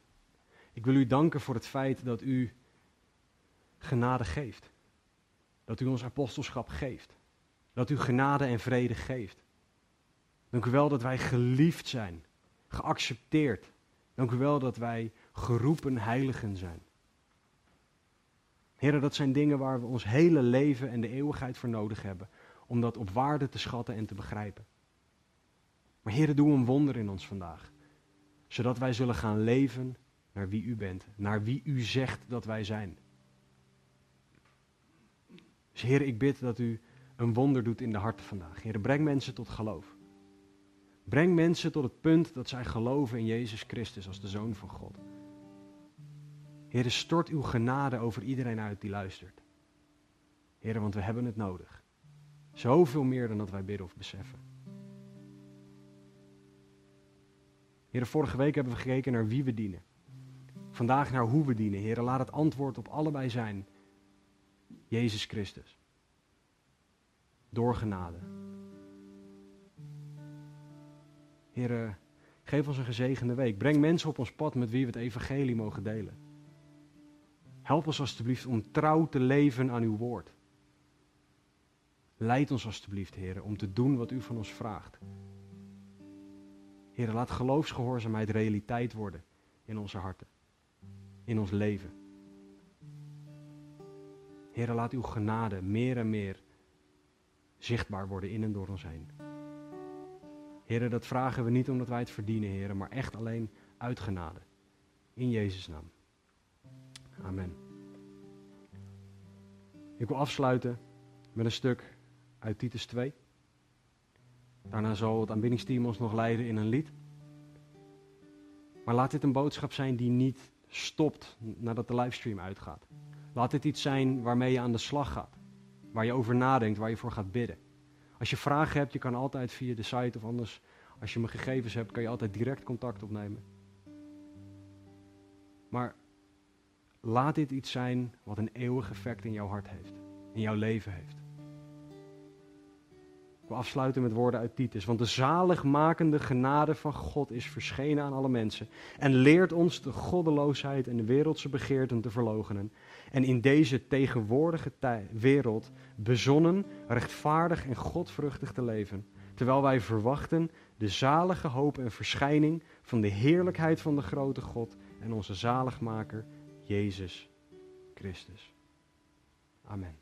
Ik wil u danken voor het feit dat u genade geeft. Dat u ons apostelschap geeft. Dat u genade en vrede geeft. Dank u wel dat wij geliefd zijn geaccepteerd. Dank u wel dat wij geroepen heiligen zijn. Heren, dat zijn dingen waar we ons hele leven en de eeuwigheid voor nodig hebben. Om dat op waarde te schatten en te begrijpen. Maar Heren, doe een wonder in ons vandaag. Zodat wij zullen gaan leven naar wie u bent. Naar wie u zegt dat wij zijn. Dus Heer, ik bid dat u een wonder doet in de harten vandaag. Heer, breng mensen tot geloof. Breng mensen tot het punt dat zij geloven in Jezus Christus als de Zoon van God. Heer, stort uw genade over iedereen uit die luistert. Heer, want we hebben het nodig. Zoveel meer dan dat wij bidden of beseffen. Heer, vorige week hebben we gekeken naar wie we dienen. Vandaag naar hoe we dienen. Heer, laat het antwoord op allebei zijn. Jezus Christus. Door genade. Heer, geef ons een gezegende week. Breng mensen op ons pad met wie we het evangelie mogen delen. Help ons alstublieft om trouw te leven aan uw woord. Leid ons alstublieft, Heer, om te doen wat u van ons vraagt. Heer, laat geloofsgehoorzaamheid realiteit worden in onze harten, in ons leven. Heer, laat uw genade meer en meer zichtbaar worden in en door ons heen. Heer, dat vragen we niet omdat wij het verdienen, Heer, maar echt alleen uit genade. In Jezus' naam. Amen. Ik wil afsluiten met een stuk uit Titus 2. Daarna zal het aanbiddingsteam ons nog leiden in een lied. Maar laat dit een boodschap zijn die niet stopt nadat de livestream uitgaat. Laat dit iets zijn waarmee je aan de slag gaat. Waar je over nadenkt, waar je voor gaat bidden. Als je vragen hebt, je kan altijd via de site of anders, als je mijn gegevens hebt, kan je altijd direct contact opnemen. Maar laat dit iets zijn wat een eeuwig effect in jouw hart heeft, in jouw leven heeft. Afsluiten met woorden uit Titus. Want de zaligmakende genade van God is verschenen aan alle mensen. En leert ons de goddeloosheid en de wereldse begeerten te verlogenen. En in deze tegenwoordige wereld bezonnen, rechtvaardig en godvruchtig te leven. Terwijl wij verwachten de zalige hoop en verschijning van de heerlijkheid van de grote God en onze zaligmaker, Jezus Christus. Amen.